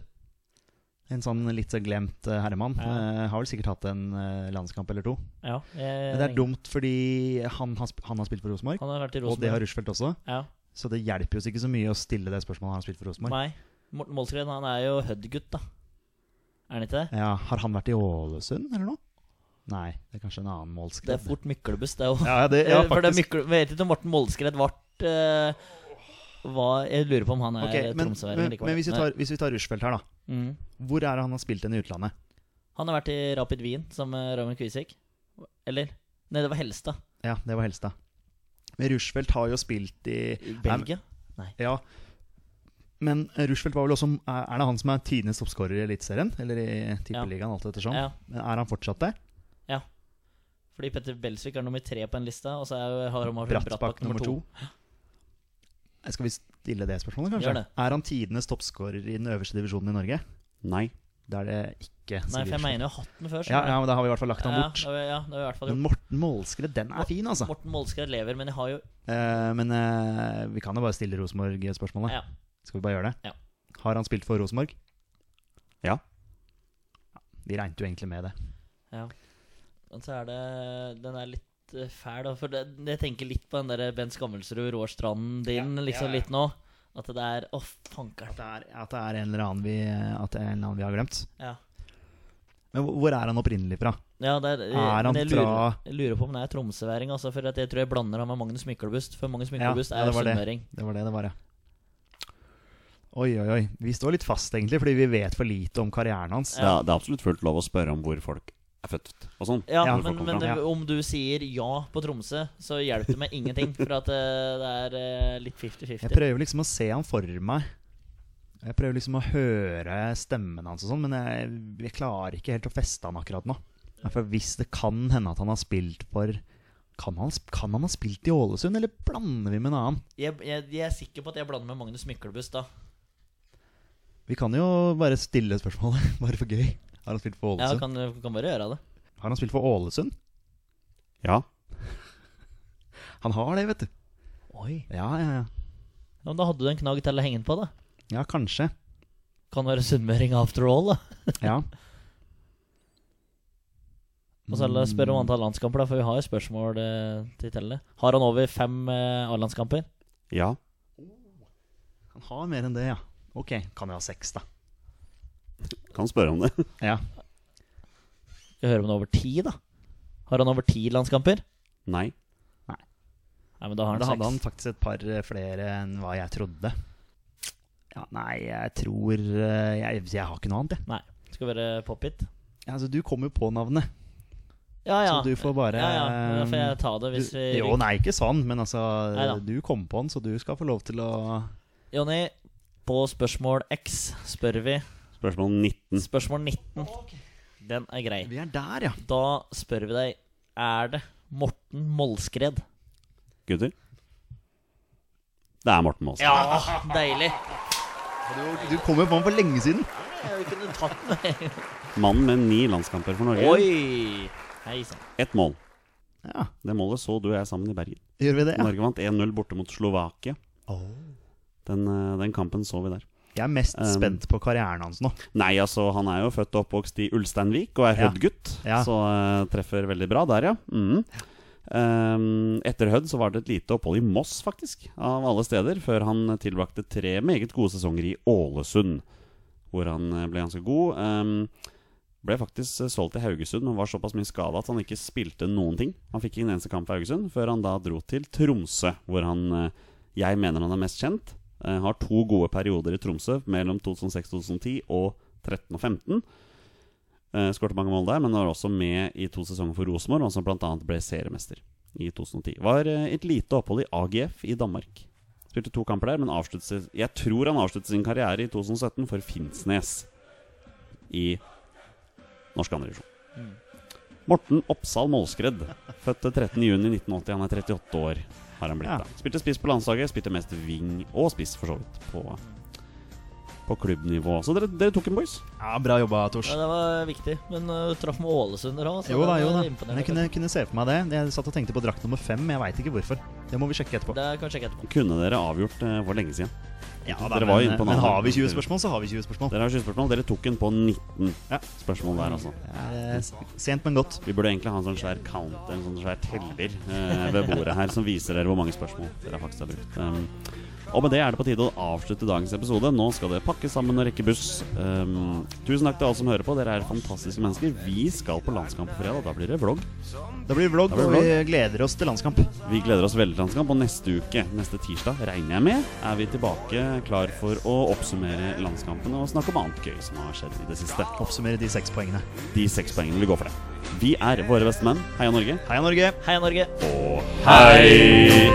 En sånn litt så glemt eh, herremann. Ja. Uh, har vel sikkert hatt en uh, landskamp eller to. Ja, jeg, Men det er dumt fordi han har, sp han har spilt for Rosenborg, Han har vært i og det har. Rushfeldt også. Ja. Så det hjelper jo ikke så mye å stille det spørsmålet. han Har spilt for Rosenborg? Nei. Morten Målskred han er jo Hødd-gutt, da. Er han ikke det? Ja, Har han vært i Ålesund eller noe? Nei, det er kanskje en annen Det er fort Myklebust, det òg. Ja, ja, ja, For det er. Mykle, vet ikke om Morten Målskred ble uh, var, Jeg lurer på om han er okay, tromsøværing men, likevel. men hvis vi tar, hvis vi tar Rushfeldt her, da. Mm. Hvor er det han har spilt den i utlandet? Han har vært i Rapid Wien sammen med Raymond Kvisik. Eller? Nei, det var Helstad. Ja, det var Helstad. Men Rushfeldt har jo spilt i I Belgia. Ja. Men Rushfeldt var vel også Er det han som er tidenes toppskårer i Eliteserien? Eller i Tippeligaen, alt ettersom? Ja. Er han fortsatt det? Ja. Fordi Petter Belsvik er nummer tre på en lista, og så er, har han Brattbakk nummer to. Eh, Skal vi stille det spørsmålet, kanskje? Det. Er han tidenes toppskårer i den øverste divisjonen i Norge? Nei. Det er det ikke Nei, for jeg mener jeg har hatt den før. Ja, ja, men da har vi i hvert fall lagt han ja, bort. det vi- ja, det har vi i hvert fall Men. Morten Målskred, den er fin, altså. Morten Målskred lever, men jeg har jo uh, men uh, vi kan jo bare stille Rosenborg-spørsmålet. Ja. Skal vi bare gjøre det? Ja. Har han spilt for Rosenborg? Ja. Vi regnet jo egentlig med det. ja. Men så er det Den er litt eh, fæl, da. For det, jeg tenker litt på den der Bent Skammelsrud, Råstranden din, liksom ja. litt nå. At det er Å, fankeren. At det, er, at det er en eller annen vi, at det er en eller annen vi har glemt. Ja. Men hvor- er han opprinnelig fra? Ja, det er, Er han jeg lurer, fra- jeg lurer på om det er tromsøværing. Altså, for at jeg tror jeg blander han med Magnus Myklebust. For Magnus Myklebust ja, er var det. Det var det det var, ja. Oi, oi, oi. Vi står litt fast, egentlig, fordi vi vet for lite om karrieren hans. Ja, det er absolutt fullt lov å spørre om hvor folk er født og sånn. Ja, Ja, men, men det, om du sier ja på Tromsø, så hjelper det meg ingenting. For at eh, det er eh, litt 50-50. Jeg prøver liksom å se han for meg. Jeg prøver liksom å høre stemmen hans og sånn, men jeg, jeg klarer ikke helt å feste han akkurat nå. For hvis det kan hende at han har spilt for Kan han, kan han ha spilt i Ålesund, eller blander vi med en annen? Jeg, jeg, jeg er sikker på at jeg blander med Magnus Myklebust da. Vi kan jo bare stille spørsmålet, bare for gøy. Har han spilt for Ålesund? Ja, kan, kan bare gjøre det. Har han spilt for Ålesund? Ja. Han har det, vet du. Oi Ja, ja, ja. ja, men Da hadde du en knagg til å henge den på, da. Ja, kanskje. Kan være sunnmøring after all, da. Ja. Og så oss spørre om antall landskamper, da, for vi har jo spørsmål eh, til Telle. Har han over fem eh, A-landskamper? Ja. Han har mer enn det, ja. Ok, kan jeg ha seks, da. Kan spørre om det. Ja. Skal vi høre om han er over ti, da? Har han over ti landskamper? Nei. Nei, men da har han Da hadde han faktisk et par eh, flere enn hva jeg trodde. Ja, nei, jeg tror eh, Jeg, jeg har ikke noe annet, jeg. Nei. Skal vi være pop-it? Ja, altså, du kom jo på navnet. Ja, ja. Så du får bare ja, ja. men Da får jeg ta det hvis du, vi Jo, nei, ikke sånn, men altså Neida. Du kom på den, så du skal få lov til å Jonny, på spørsmål X spør vi Spørsmål 19. Spørsmål 19. Den er grei. Vi er der, ja. Da spør vi deg Er det Morten Mollskred. Gutter? Det er Morten Målskred. Ja, deilig. Du, du kom jo på den for lenge siden. Jeg kunne tatt den. Mannen med ni landskamper for Norge. Oi! Hei sann. Ett mål. Ja, Det målet så du og jeg sammen i Bergen. Gjør vi det? Ja. Norge vant 1-0 borte mot Slovakia. Åh. Den, eh, den kampen så vi der. Jeg er mest spent på karrieren hans nå. Nei, altså, han er jo født og oppvokst i Ulsteinvik og er Ja. Hødd-gutt. Ja. Så uh, treffer veldig bra der, ja. Mm. Um, etter Hødd så var det et lite opphold i Moss, faktisk, av alle steder, før han tilbrakte tre meget gode sesonger i Ålesund, hvor han eh, ble ganske god. Um, ble faktisk eh, solgt til Haugesund, men var såpass mye skada at han ikke spilte noen ting. Han fikk ikke en eneste kamp for Haugesund, før han da dro til Tromsø, hvor han jeg mener han er mest kjent. Eh, har to gode perioder i Tromsø mellom 2006-2010 og 13 og 15. Uh, Skårte mange mål der, men var også med i to sesonger for Rosenborg, som bl.a. ble seriemester i 2010. Var eh, et lite opphold i AGF i Danmark. Spilte to kamper der, men avsluttet Jeg tror han avsluttet sin karriere i 2017 for Finnsnes i norsk andredivisjon. Morten Oppsal Målskredd, født 13.6.1980. Han er 38 år, har han blitt Ja. da. Spilte spiss på landslaget, spilte mest wing og spiss, for så vidt, på, på klubbnivå. Så dere, dere tok en, boys. Ja, Bra jobba, Tors. Ja, det var viktig. Men uh, traff med Ålesunder òg, Jo da, jo da. Men jeg kunne, kunne se for meg det. Jeg satt og tenkte på drakt nummer fem, men jeg veit ikke hvorfor. Det må vi sjekke etterpå. Det kan vi sjekke etterpå. Kunne dere avgjort uh, for lenge siden? Ja, Dere var jo inne på men, men har vi 20 spørsmål, så har vi 20 spørsmål. Dere har 20 spørsmål. Dere tok en på 19 Ja. spørsmål der, altså. Sent, men godt. Vi burde egentlig ha en sånn svær count, en sånn svær teller eh, ved bordet her, som viser dere hvor mange spørsmål dere faktisk har brukt. Um, og med det er det på tide å avslutte dagens episode. Nå skal det pakkes sammen og rekke buss. Um, tusen takk til alle som hører på. Dere er fantastiske mennesker. Vi skal på landskamp på fredag. Da blir det vlogg. Da blir det vlogg, og vi gleder oss til landskamp. Vi gleder oss veldig til landskamp. Og neste uke, neste tirsdag, regner jeg med, er vi tilbake klar for å oppsummere landskampene og snakke om annet gøy som har skjedd i det siste. Oppsummere de seks poengene. De seks poengene vi går for det. Vi er våre beste menn. Heia Norge. Heia Norge! Heia Norge! Og hei!